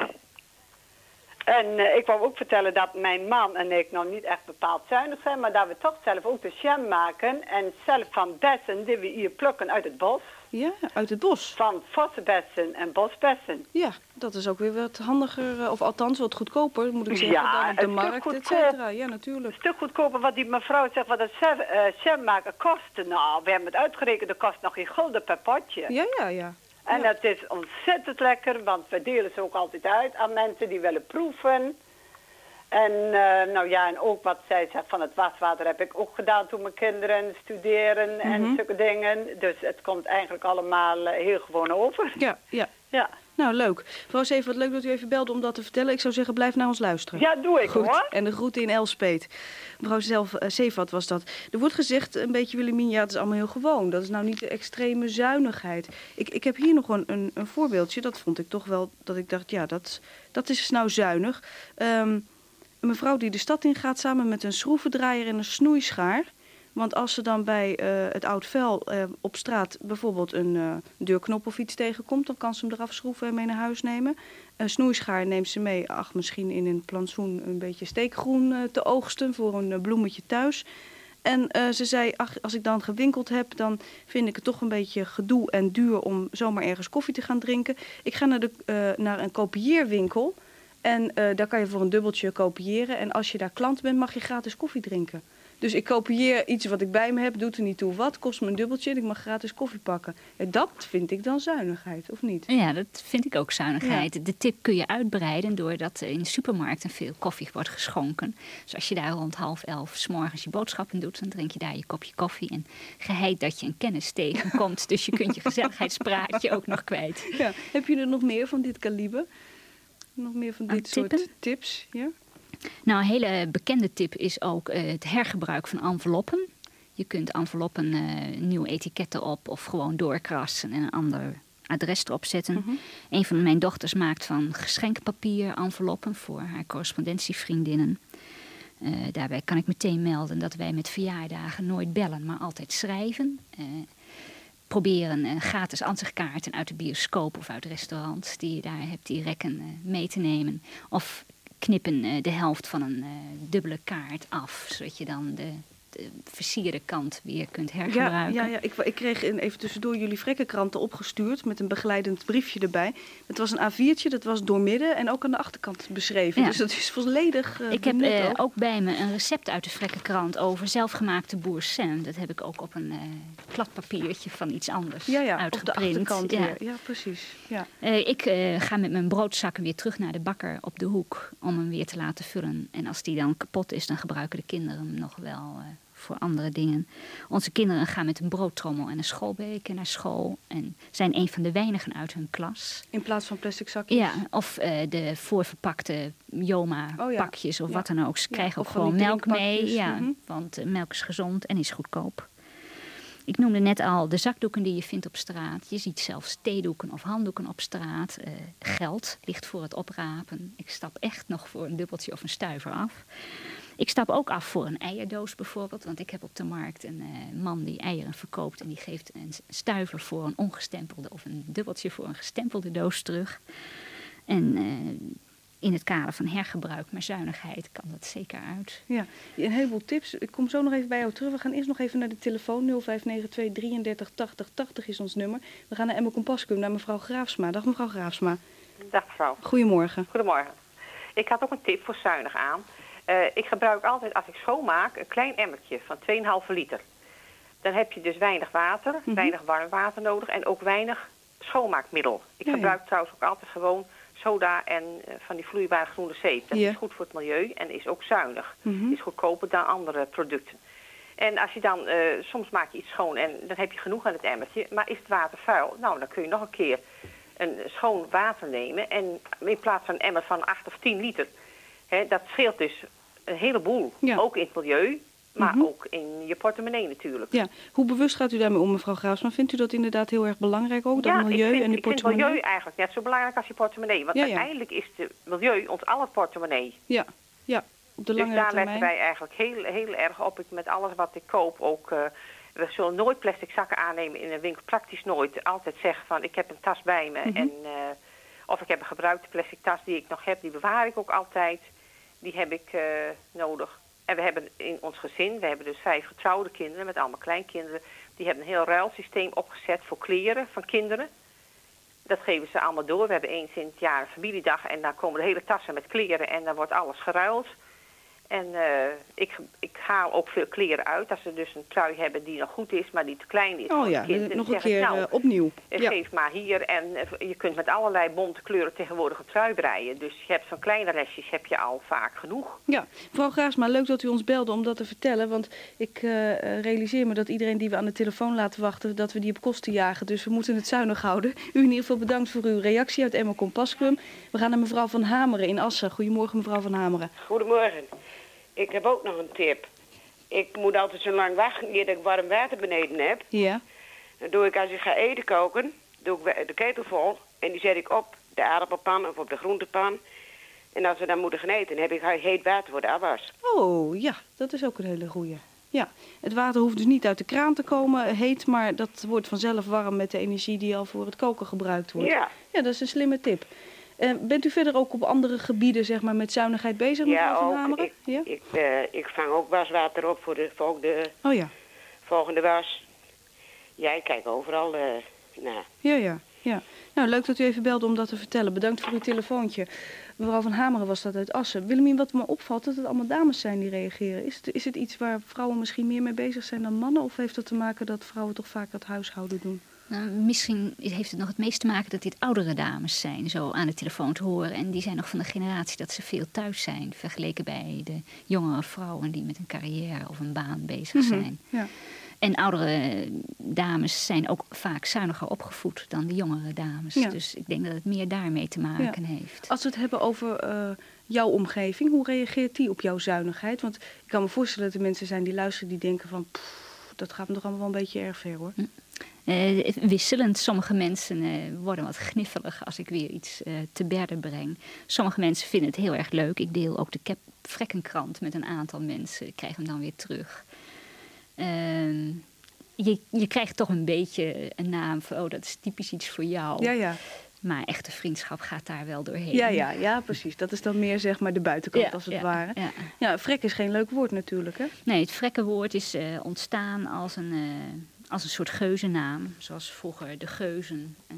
En eh, ik wou ook vertellen dat mijn man en ik nou niet echt bepaald zuinig zijn, maar dat we toch zelf ook de jam maken en zelf van bessen die we hier plukken uit het bos.
Ja, uit het bos.
Van vossenbessen en bosbessen.
Ja, dat is ook weer wat handiger, eh, of althans wat goedkoper, moet ik zeggen,
Ja,
dan op de markt, et cetera. Ja, natuurlijk.
Een stuk goedkoper wat die mevrouw zegt wat het jam, eh, jam maken kostte. Nou, we hebben het uitgerekend, dat kost nog geen gulden per potje.
Ja, ja, ja.
En dat is ontzettend lekker, want we delen ze ook altijd uit aan mensen die willen proeven. En eh, nou ja, en ook wat zij zegt van het waswater heb ik ook gedaan toen mijn kinderen studeren en
Mhm.
zulke dingen. Dus het komt eigenlijk allemaal eh, heel gewoon over.
Ja, ja.
Ja.
Nou, leuk. Mevrouw Zeven, wat leuk dat u even belde om dat te vertellen. Ik zou zeggen, blijf naar ons luisteren.
Ja, doe ik
Goed.
hoor.
En de groeten in Elspeet. Mevrouw zelf, eh, Zeevat was dat. Er wordt gezegd, een beetje Willemien, ja, het is allemaal heel gewoon. Dat is nou niet de extreme zuinigheid. Ik, ik heb hier nog een, een, een voorbeeldje. Dat vond ik toch wel, dat ik dacht, ja, dat, dat is nou zuinig. Ehm, een mevrouw die de stad in gaat samen met een schroevendraaier en een snoeischaar. Want als ze dan bij eh, het oud vel eh, op straat bijvoorbeeld een eh, deurknop of iets tegenkomt, dan kan ze hem eraf schroeven en mee naar huis nemen. Een snoeischaar neemt ze mee, ach, misschien in een plantsoen een beetje steekgroen te oogsten voor een bloemetje thuis. En ze zei, ach, als ik dan gewinkeld heb, dan vind ik het toch een beetje gedoe en duur om zomaar ergens koffie te gaan drinken. Ik ga naar, de, naar een kopieerwinkel en daar kan je voor een dubbeltje kopiëren. En als je daar klant bent, mag je gratis koffie drinken. Dus ik kopieer iets wat ik bij me heb, doet er niet toe wat, kost me een dubbeltje en ik mag gratis koffie pakken. En dat vind ik dan zuinigheid, of niet?
Ja, dat vind ik ook zuinigheid. De tip kun je uitbreiden doordat in de supermarkten veel koffie wordt geschonken. Dus als je daar rond half elf s morgens je boodschappen doet, dan drink je daar je kopje koffie. En geheid dat je een kennis tegenkomt, (laughs) dus je kunt je gezelligheidspraatje ook nog kwijt.
Ja. Heb je er nog meer van dit kaliber? Nog meer van dit soort tips? Ja?
Nou, een hele bekende tip is ook eh, het hergebruik van enveloppen. Je kunt enveloppen eh nieuwe etiketten op of gewoon doorkrassen en een ander adres erop zetten.
Mhm.
Een van mijn dochters maakt van geschenkpapier enveloppen voor haar correspondentievriendinnen. Eh, daarbij kan ik meteen melden dat wij met verjaardagen nooit bellen, maar altijd schrijven. Eh, proberen gratis ansichtkaarten uit de bioscoop of uit restaurants die je daar hebt, die rekken mee te nemen. Of knippen eh, de helft van een eh, dubbele kaart af, zodat je dan de, de versierde kant weer kunt
Ja,
hergebruiken.
ja, ja. Ik, ik kreeg een- even tussendoor jullie vrekkenkranten opgestuurd met een begeleidend briefje erbij. Het was een A4'tje, dat was doormidden en ook aan de achterkant beschreven.
Ja.
Dus dat is volledig eh,
Ik heb eh,
ook.
ook bij me een recept uit de Vrekkenkrant over zelfgemaakte boursin. Dat heb ik ook op een eh plat papiertje van iets anders
ja, ja, op de
uitgeprint.
achterkant
Ja.
Ja, precies. Ja.
Eh, ik eh, ga met mijn broodzakken weer terug naar de bakker op de hoek om hem weer te laten vullen. En als die dan kapot is, dan gebruiken de kinderen hem nog wel eh, voor andere dingen. Onze kinderen gaan met een broodtrommel en een schoolbeker naar school en zijn een van de weinigen uit hun klas.
In plaats van plastic zakjes.
Ja, of eh, de voorverpakte Joma-pakjes
Oh
of
Ja.
wat dan ook. Ze krijgen ook gewoon melk mee. Ja,
mhm.
want eh, melk is gezond en is goedkoop. Ik noemde net al de zakdoeken die je vindt op straat. Je ziet zelfs theedoeken of handdoeken op straat. Eh, geld ligt voor het oprapen. Ik stap echt nog voor een dubbeltje of een stuiver af. Ik stap ook af voor een eierdoos bijvoorbeeld. Want ik heb op de markt een eh, man die eieren verkoopt. En die geeft een stuiver voor een ongestempelde of een dubbeltje voor een gestempelde doos terug. En eh, in het kader van hergebruik, maar zuinigheid kan dat zeker uit.
Ja, een heleboel tips. Ik kom zo nog even bij jou terug. We gaan eerst nog even naar de telefoon. 0592 33 80 80 is ons nummer. We gaan naar Emma Compascum, naar mevrouw Graafsma. Dag mevrouw Graafsma.
Dag mevrouw.
Goedemorgen.
Goedemorgen. Ik had ook een tip voor zuinig aan. Uh, ik gebruik altijd als ik schoonmaak een klein emmertje van 2,5 liter. Dan heb je dus weinig water,
Mhm.
weinig warm water nodig en ook weinig schoonmaakmiddel. Ik
Ja, ja.
gebruik trouwens ook altijd gewoon soda en eh, van die vloeibare groene zeep. Dat
Ja.
is goed voor het milieu en is ook zuinig.
Mhm.
Is goedkoper dan andere producten. En als je dan, eh, soms maak je iets schoon en dan heb je genoeg aan het emmertje, maar is het water vuil? Nou, dan kun je nog een keer een schoon water nemen en in plaats van een emmer van 8 of 10 liter. Hè, dat scheelt dus een heleboel.
Ja.
Ook in het milieu, maar
Mhm.
ook in je portemonnee natuurlijk.
Ja, hoe bewust gaat u daarmee om, mevrouw Graafsma? Vindt u dat inderdaad heel erg belangrijk ook, dat
ja,
milieu
vind,
en die
ik vind
portemonnee?
milieu eigenlijk net zo belangrijk als je portemonnee. Want
Ja, ja.
uiteindelijk is het milieu ons aller portemonnee.
Ja, ja, op de
dus
langere
daar
termijn.
letten wij eigenlijk heel, heel erg op. Ik, met alles wat ik koop ook... eh, we zullen nooit plastic zakken aannemen in een winkel. Praktisch nooit. Altijd zeggen van ik heb een tas bij me.
Mhm.
en, eh, of ik heb een gebruikte plastic tas die ik nog heb. Die bewaar ik ook altijd. Die heb ik eh, nodig. En we hebben in ons gezin, we hebben dus vijf getrouwde kinderen met allemaal kleinkinderen. Die hebben een heel ruilsysteem opgezet voor kleren van kinderen. Dat geven ze allemaal door. We hebben eens in het jaar een familiedag en dan komen de hele tassen met kleren en dan wordt alles geruild. En eh, ik, ik haal ook veel kleren uit. Als ze dus een trui hebben die nog goed is, maar die te klein is.
Oh
voor
ja,
het kind,
nog een
zeg ik,
keer
nou,
eh, opnieuw.
eh,
Ja.
Geef maar hier. En je kunt met allerlei bonte kleuren tegenwoordig een trui breien. Dus je hebt zo'n kleine restjes heb je al vaak genoeg.
Ja, mevrouw Graafsma, leuk dat u ons belde om dat te vertellen. Want ik realiseer me dat iedereen die we aan de telefoon laten wachten, dat we die op kosten jagen. Dus we moeten het zuinig houden. U in ieder geval bedankt voor uw reactie uit Emma Compascum. We gaan naar mevrouw Van Hameren in Assen. Goedemorgen mevrouw Van Hameren.
Goedemorgen. Ik heb ook nog een tip. Ik moet altijd zo lang wachten eer dat ik warm water beneden heb.
Ja,
Dan doe ik als ik ga eten koken, doe ik de ketel vol en die zet ik op de aardappelpan of op de groentepan. En als we dan moeten gaan eten, dan heb ik he- heet water voor de afwas.
oh ja, dat is ook een hele goeie. Ja, het water hoeft dus niet uit de kraan te komen, heet, maar dat wordt vanzelf warm met de energie die al voor het koken gebruikt wordt.
Ja.
Ja, dat is een slimme tip. Eh, bent u verder ook op andere gebieden zeg maar, met zuinigheid bezig, mevrouw
Ja,
Van
ook.
Hameren?
Ik,
Ja?
ik, eh, ik vang ook waswater op voor de volgende,
Oh ja.
volgende was. Ja, ik kijk overal eh naar.
Ja, ja, ja. Nou, leuk dat u even belde om dat te vertellen. Bedankt voor uw telefoontje. Mevrouw van Hameren was dat uit Assen. Willemien, wat me opvalt, dat het allemaal dames zijn die reageren. Is het, is het iets waar vrouwen misschien meer mee bezig zijn dan mannen? Of heeft dat te maken dat vrouwen toch vaak het huishouden doen?
Nou, misschien heeft het nog het meest te maken dat dit oudere dames zijn, zo aan de telefoon te horen. En die zijn nog van de generatie dat ze veel thuis zijn, vergeleken bij de jongere vrouwen die met een carrière of een baan bezig
Mhm,
zijn.
Ja.
En oudere dames zijn ook vaak zuiniger opgevoed dan de jongere dames.
Ja.
Dus ik denk dat het meer daarmee te maken heeft.
Als we het hebben over eh, jouw omgeving, hoe reageert die op jouw zuinigheid? Want ik kan me voorstellen dat er mensen zijn die luisteren die denken van... "Pff, dat gaat me toch allemaal wel een beetje erg ver hoor.
Eh, wisselend. Sommige mensen eh, worden wat gniffelig als ik weer iets eh, te berden breng. Sommige mensen vinden het heel erg leuk. Ik deel ook de Cap Vrekkenkrant met een aantal mensen. Ik krijg hem dan weer terug. Ehm, je, je krijgt toch een beetje een naam van, oh, dat is typisch iets voor jou.
Ja, ja.
Maar echte vriendschap gaat daar wel doorheen.
Ja, ja, ja, precies. Dat is dan meer zeg maar de buitenkant
Ja,
als het
ja,
ware.
ja.
Ja, vrek is geen leuk woord natuurlijk hè?
Nee, het vrekkenwoord is ontstaan als een, als een soort geuzennaam. Zoals vroeger de geuzen eh,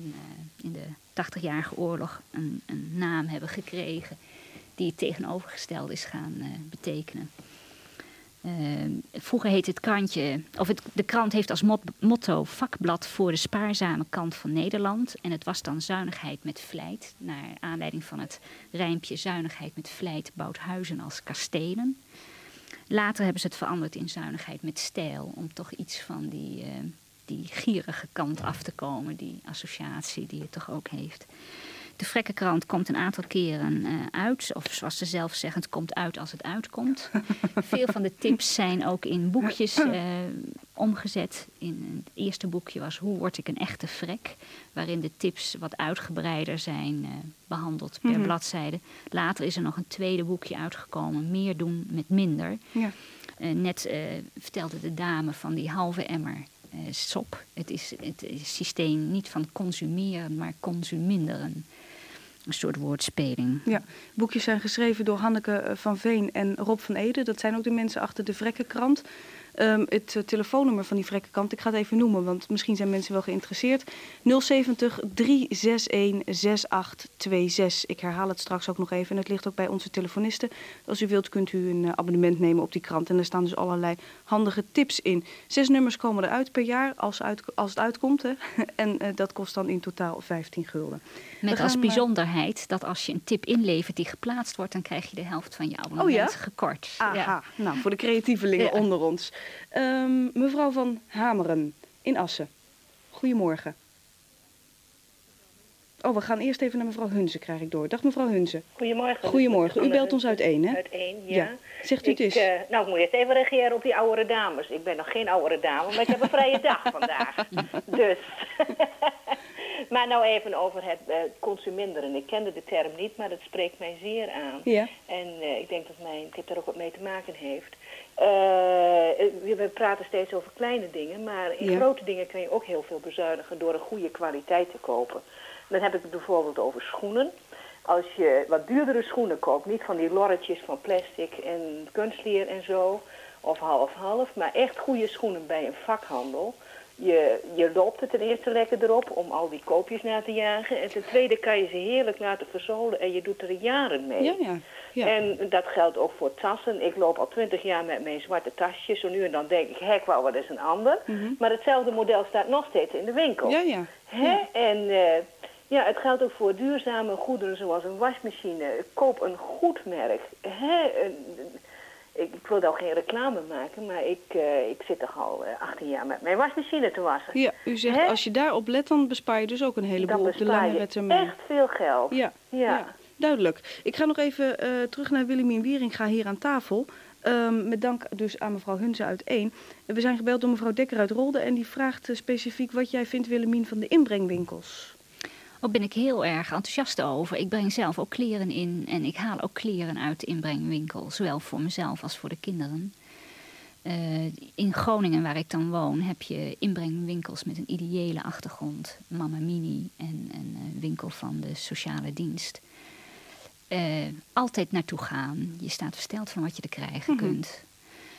in de 80-jarige oorlog een, een naam hebben gekregen die het tegenovergestelde is gaan eh, betekenen. Eh, vroeger heette het krantje, of het, de krant heeft als mot- motto vakblad voor de spaarzame kant van Nederland. En het was dan zuinigheid met vlijt, naar aanleiding van het rijmpje zuinigheid met vlijt bouwt huizen als kastelen. Later hebben ze het veranderd in zuinigheid met stijl, om toch iets van die, eh, die gierige kant af te komen, die associatie die het toch ook heeft. De Vrekkenkrant komt een aantal keren eh, uit. Of zoals ze zelf zeggen, het komt uit als het uitkomt. (laughs) Veel van de tips zijn ook in boekjes eh, omgezet. In het eerste boekje was Hoe word ik een echte vrek? Waarin de tips wat uitgebreider zijn eh, behandeld per
Mhm.
bladzijde. Later is er nog een tweede boekje uitgekomen. Meer doen met minder.
Ja.
Net vertelde de dame van die halve emmer sop. Het is het is systeem niet van consumeren, maar consuminderen. Een soort woordspeling.
Ja, boekjes zijn geschreven door Hanneke eh, van Veen en Rob van Ede. Dat zijn ook de mensen achter de Vrekkenkrant. Ehm, het eh, telefoonnummer van die Vrekkenkrant, ik ga het even noemen, want misschien zijn mensen wel geïnteresseerd. 070 361 6826. Ik herhaal het straks ook nog even en het ligt ook bij onze telefonisten. Als u wilt kunt u een eh, abonnement nemen op die krant en er staan dus allerlei handige tips in. Zes nummers komen eruit per jaar als, uit, als het uitkomt hè. (laughs) en eh, dat kost dan in totaal 15 gulden.
Met als bijzonderheid dat als je een tip inlevert die geplaatst wordt, dan krijg je de helft van je abonnement
Oh ja?
gekort.
Aha,
Ja.
nou voor de creatievelingen
Ja.
onder ons. Ehm, mevrouw van Hameren in Assen. Goedemorgen. Oh, we gaan eerst even naar mevrouw Hunze, krijg ik door. Dag mevrouw Hunze.
Goedemorgen.
Goedemorgen. U belt ons uit één, hè?
Uit één, ja.
Ja. Zegt u
ik,
het eens.
eh, nou, ik moet eerst even reageren op die oudere dames. Ik ben nog geen oudere dame, maar ik heb een vrije dag vandaag. (laughs) Dus. (laughs) maar nou even over het eh, consuminderen. Ik kende de term niet, maar dat spreekt mij zeer aan.
Ja.
En eh, ik denk dat mijn tip daar ook wat mee te maken heeft. Eh, we we praten steeds over kleine dingen, maar in
Ja.
grote dingen kun je ook heel veel bezuinigen door een goede kwaliteit te kopen. Dan heb ik het bijvoorbeeld over schoenen. Als je wat duurdere schoenen koopt, niet van die lorretjes van plastic en kunstleer en zo, of half-half, maar echt goede schoenen bij een vakhandel. Je, je loopt er ten eerste lekker erop om al die koopjes na te jagen. En ten tweede kan je ze heerlijk laten verzolen en je doet er jaren mee.
Ja, ja. Ja.
En dat geldt ook voor tassen. Ik loop al twintig jaar met mijn zwarte tasjes. Zo nu en dan denk ik, hé, ik wou wat is een ander.
Mhm.
Maar hetzelfde model staat nog steeds in de winkel.
Ja, ja.
Hè? En eh, ja, het geldt ook voor duurzame goederen zoals een wasmachine. Koop een goed merk. Hè? Een- ik, wil nou geen reclame maken, maar ik, eh, ik zit toch al eh, 18 jaar met mijn wasmachine te wassen.
Ja, u zegt
Hè?
als je daarop let, dan bespaar je dus ook een heleboel op de
bespaar
lange
je
termijn.
echt veel geld.
Ja,
Ja.
ja. Duidelijk. Ik ga nog even eh, terug naar Willemien Wieringa hier aan tafel. Ehm, met dank dus aan mevrouw Hunze uit 1. We zijn gebeld door mevrouw Dekker uit Rolde en die vraagt eh, specifiek wat jij vindt, Willemien, van de inbrengwinkels.
Daar ben ik heel erg enthousiast over. Ik breng zelf ook kleren in en ik haal ook kleren uit de inbrengwinkel. Zowel voor mezelf als voor de kinderen. Eh, in Groningen, waar ik dan woon, heb je inbrengwinkels met een ideële achtergrond. Mama Mini en een winkel van de sociale dienst. Eh, altijd naartoe gaan. Je staat versteld van wat je er krijgen
Mhm.
kunt.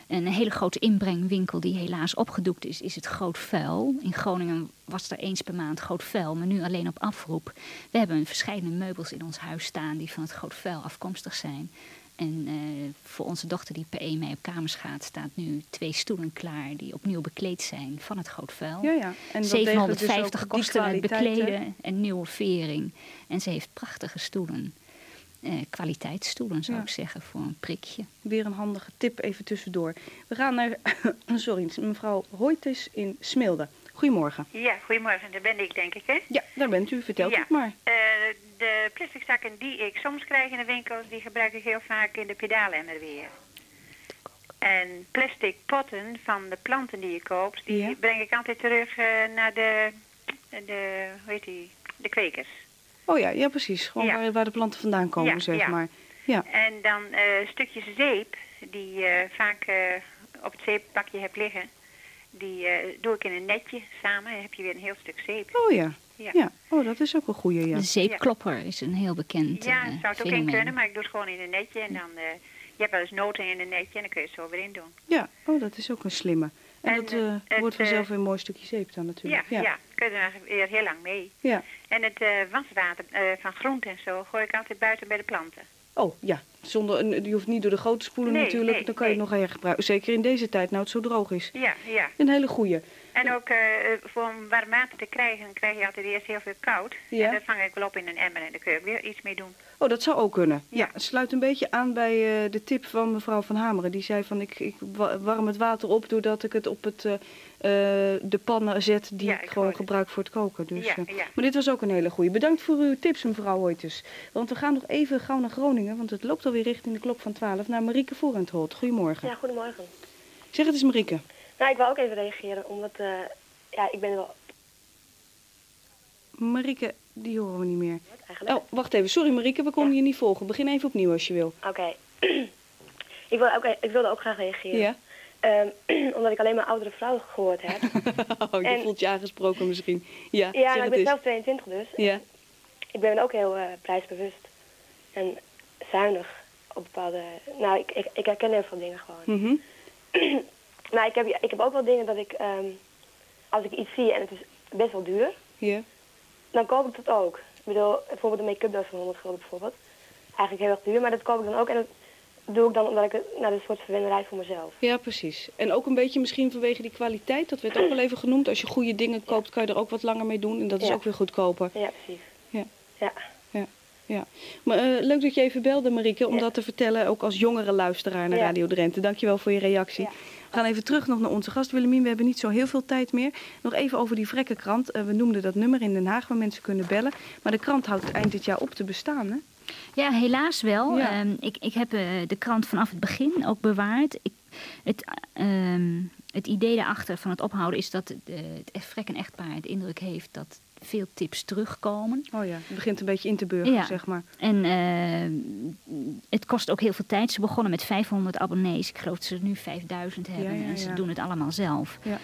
Een hele grote inbrengwinkel die helaas opgedoekt is, is het Groot Vuil. In Groningen was er eens per maand Groot Vuil, maar nu alleen op afroep. We hebben verschillende meubels in ons huis staan die van het Groot Vuil afkomstig zijn. En eh, voor onze dochter die per 1 mei op kamers gaat, staat nu twee stoelen klaar die opnieuw bekleed zijn van het Groot Vuil.
Ja, ja. En wel degelijk dus
750
ook die
kosten het
hè?
bekleden en nieuwe vering. En ze heeft prachtige stoelen. Eh, kwaliteitsstoelen zou
Ja.
ik zeggen, voor een prikje.
Weer een handige tip even tussendoor. We gaan naar, (coughs) sorry, mevrouw Hoytes in Smilde. Goedemorgen.
Ja, goedemorgen. Daar ben ik, denk ik, hè?
Ja, daar bent u. Vertelt
ja.
het maar.
Eh, de plastic zakken die ik soms krijg in de winkels, die gebruik ik heel vaak in de pedalemmer weer. En plastic potten van de planten die je koopt, die
Ja.
breng ik altijd terug eh, naar de, de, hoe heet die, de kwekers.
Oh ja, ja precies. Gewoon
Ja.
waar, waar de planten vandaan komen,
Ja,
zeg
ja.
maar. Ja.
En dan eh, stukjes zeep, die je vaak eh, op het zeeppakje hebt liggen, die eh, doe ik in een netje samen. Dan heb je weer een heel stuk zeep.
Oh ja.
Ja.
ja. Oh, dat is ook een goeie, ja.
De zeepklopper is een heel bekend
Ja, zou het ook in kunnen, maar ik doe het gewoon in een netje. En dan, eh, je hebt wel eens noten in een netje en dan kun je het zo weer in doen.
Ja, oh, dat is ook een slimme. En,
En,
dat
het,
wordt vanzelf
eh,
weer een mooi stukje zeep dan
Ja,
natuurlijk.
ja. kun je er weer heel lang mee.
Ja.
En het eh, waswater van groenten en zo gooi ik altijd buiten bij de planten.
Oh ja, Zonder, je hoeft niet door de grote spoelen
Nee,
natuurlijk.
nee,
dan kan je het nog erg gebruiken. Zeker in deze tijd, nou het zo droog is.
Ja, ja.
Een hele goeie.
En ook eh, voor om warm water te krijgen, krijg je altijd eerst heel veel koud.
Ja.
En dat vang ik wel op in een emmer en daar kun je ook weer iets mee doen.
Oh, dat zou ook kunnen. Ja, het sluit een beetje aan bij eh, de tip van mevrouw Van Hameren. Die zei van ik, ik wa- warm het water op doordat ik het op het, eh, de pannen zet die ik gewoon gebruik voor het koken. Dus,
Ja, ja.
Maar dit was ook een hele goeie. Bedankt voor uw tips, mevrouw Hoytes. Want we gaan nog even gauw naar Groningen, want het loopt alweer richting de klok van 12, naar Marieke Voerentholt. Goedemorgen.
Ja, goedemorgen.
Zeg het eens Marieke.
Nou, ik wil ook even reageren, omdat eh, ja, ik ben wel
Marieke, die horen we niet meer.
eigenlijk.
Oh, wacht even. Sorry Marieke, we konden je niet volgen. Begin even opnieuw als je wil.
Oké. (clears throat) ik, wil ook, ik wilde ook graag reageren.
Ja?
Ehm, (clears throat) omdat ik alleen maar oudere vrouwen gehoord heb. (laughs)
Oh, je
En-
voelt je aangesproken misschien. Ja,
ja, nou, ik
het
ben zelf 22 dus.
Ja.
Ik ben ook heel eh, prijsbewust. En zuinig op bepaalde... Nou, ik, ik, ik herken heel veel dingen gewoon.
Mhm. (clears throat)
maar ik heb, ik heb ook wel dingen dat ik... ehm, als ik iets zie en het is best wel duur... Dan koop ik dat ook. Ik bedoel, bijvoorbeeld een make-up doos van 100 gulden bijvoorbeeld. Eigenlijk heel erg duur, maar dat koop ik dan ook. En dat doe ik dan omdat ik het, nou, dat is een soort verwenderij voor mezelf.
Ja, precies. En ook een beetje misschien vanwege die kwaliteit. Dat werd ook wel even genoemd. Als je goede dingen koopt, kan je er ook wat langer mee doen. En dat is
Ja.
ook weer goedkoper.
Ja, precies.
Ja.
Ja.
Ja. Ja. Maar eh, leuk dat je even belde, Marieke, om dat te vertellen. Ook als jongere luisteraar naar. Radio Drenthe. Dankjewel voor je reactie. We gaan even terug nog naar onze gast Willemien. We hebben niet zo heel veel tijd meer. Nog even over die Vrekkenkrant. Eh, we noemden dat nummer in Den Haag waar mensen kunnen bellen. Maar de krant houdt eind dit jaar op te bestaan, hè?
Ja, helaas wel.
Ja.
Ehm, ik, ik heb eh, de krant vanaf het begin ook bewaard. Ik, het, ehm, het idee daarachter van het ophouden is dat de, het Frekken echtpaar de indruk heeft dat veel tips terugkomen.
Oh ja, het begint een beetje in te burgeren,
Ja.
zeg maar.
En eh, het kost ook heel veel tijd. Ze begonnen met 500 abonnees. Ik geloof dat ze nu 5000 hebben.
Ja, ja,
En ze doen het allemaal zelf.
Ja.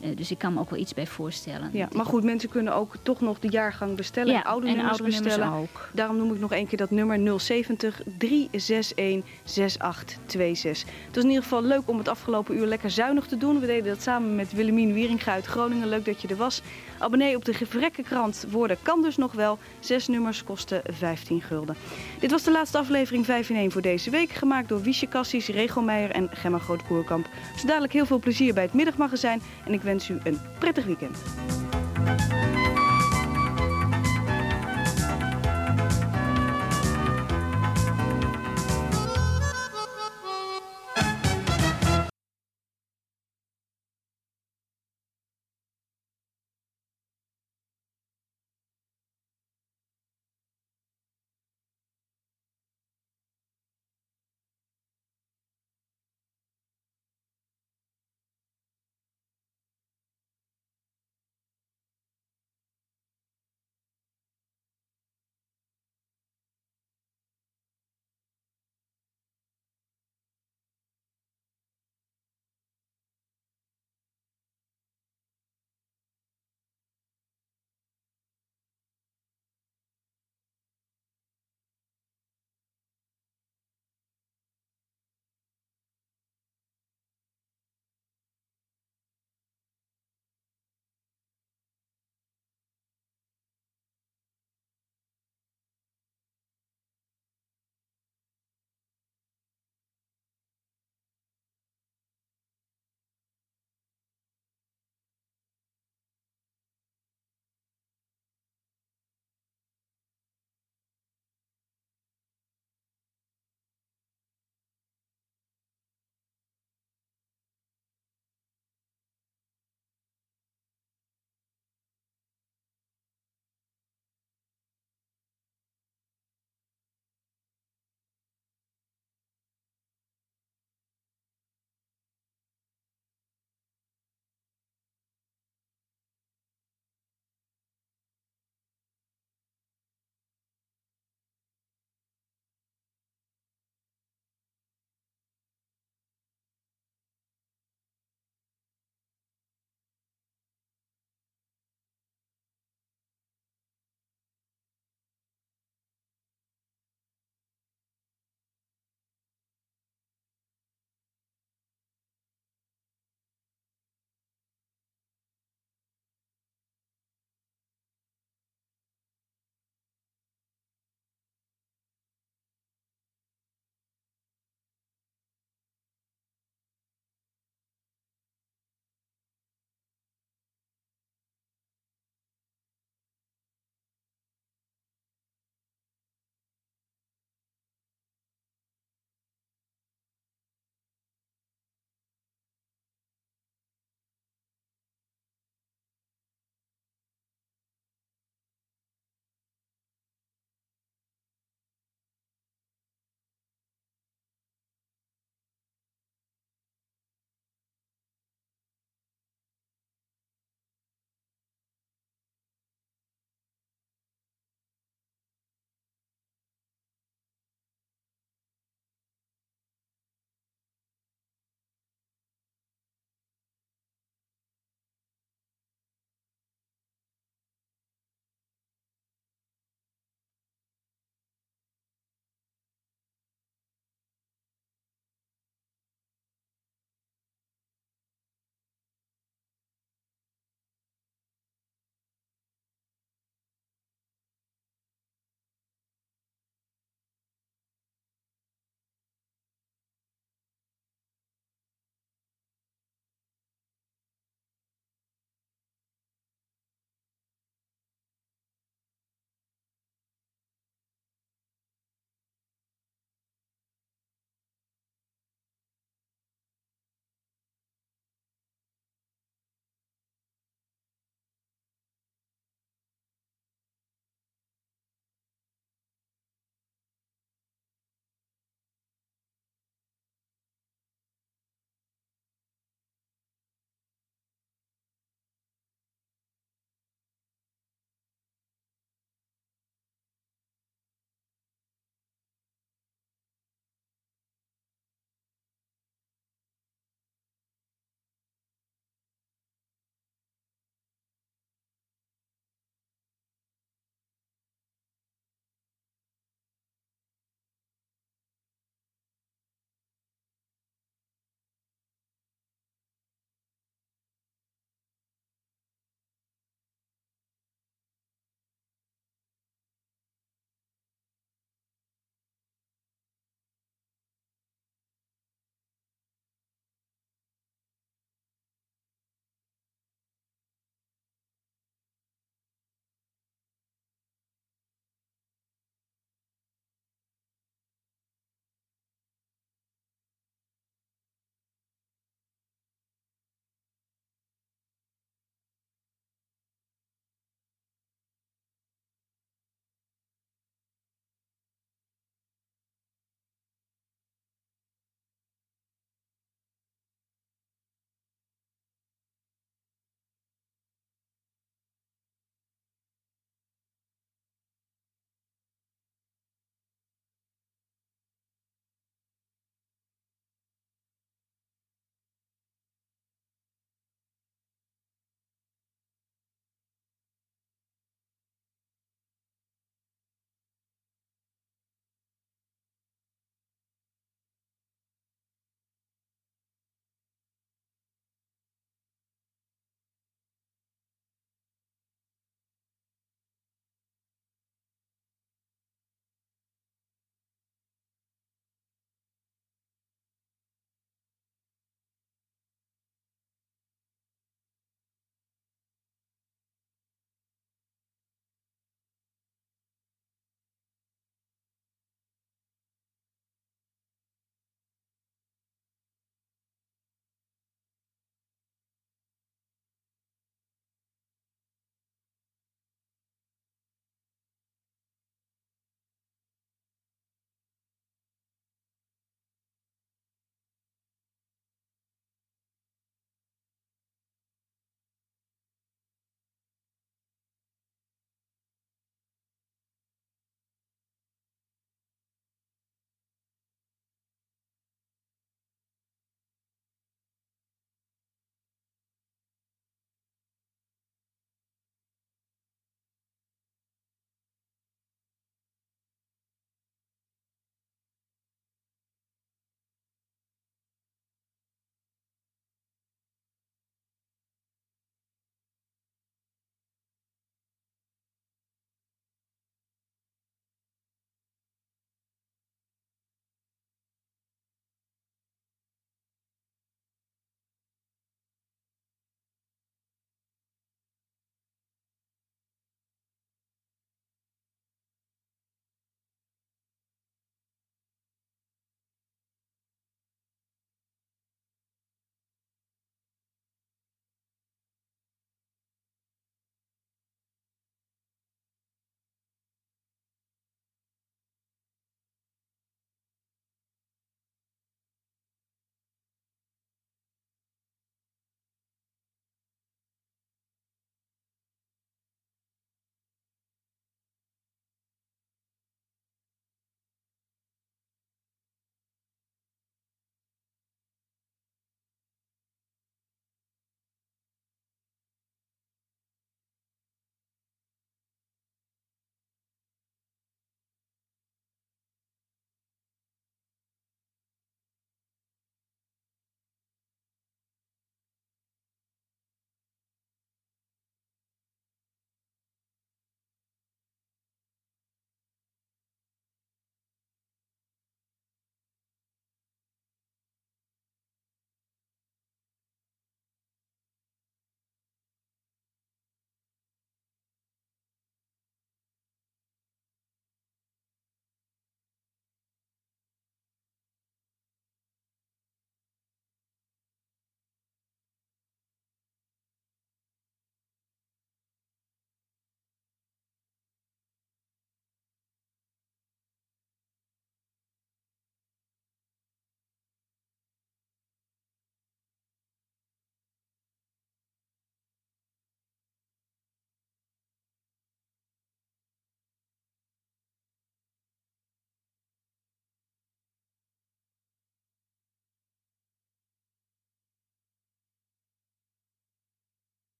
Eh, dus ik kan me ook wel iets bij voorstellen.
Ja, maar goed, mensen kunnen ook toch nog de jaargang bestellen.
Ja,
en oude
en
nummers
oude nummers
bestellen.
ook.
Daarom noem ik nog één keer dat nummer 070 361 6826. Het was in ieder geval leuk om het afgelopen uur lekker zuinig te doen. We deden dat samen met Willemien Wieringa uit Groningen. Leuk dat je er was. Abonnee op de Gevrekkenkrant worden kan dus nog wel. Zes nummers kosten 15 gulden. Dit was de laatste aflevering 5 in 1 voor deze week. Gemaakt door Wiesje Cassis, Rego Meijer en Gemma Groot-Koerkamp. Dus dadelijk heel veel plezier bij het middagmagazijn. En ik wens u een prettig weekend.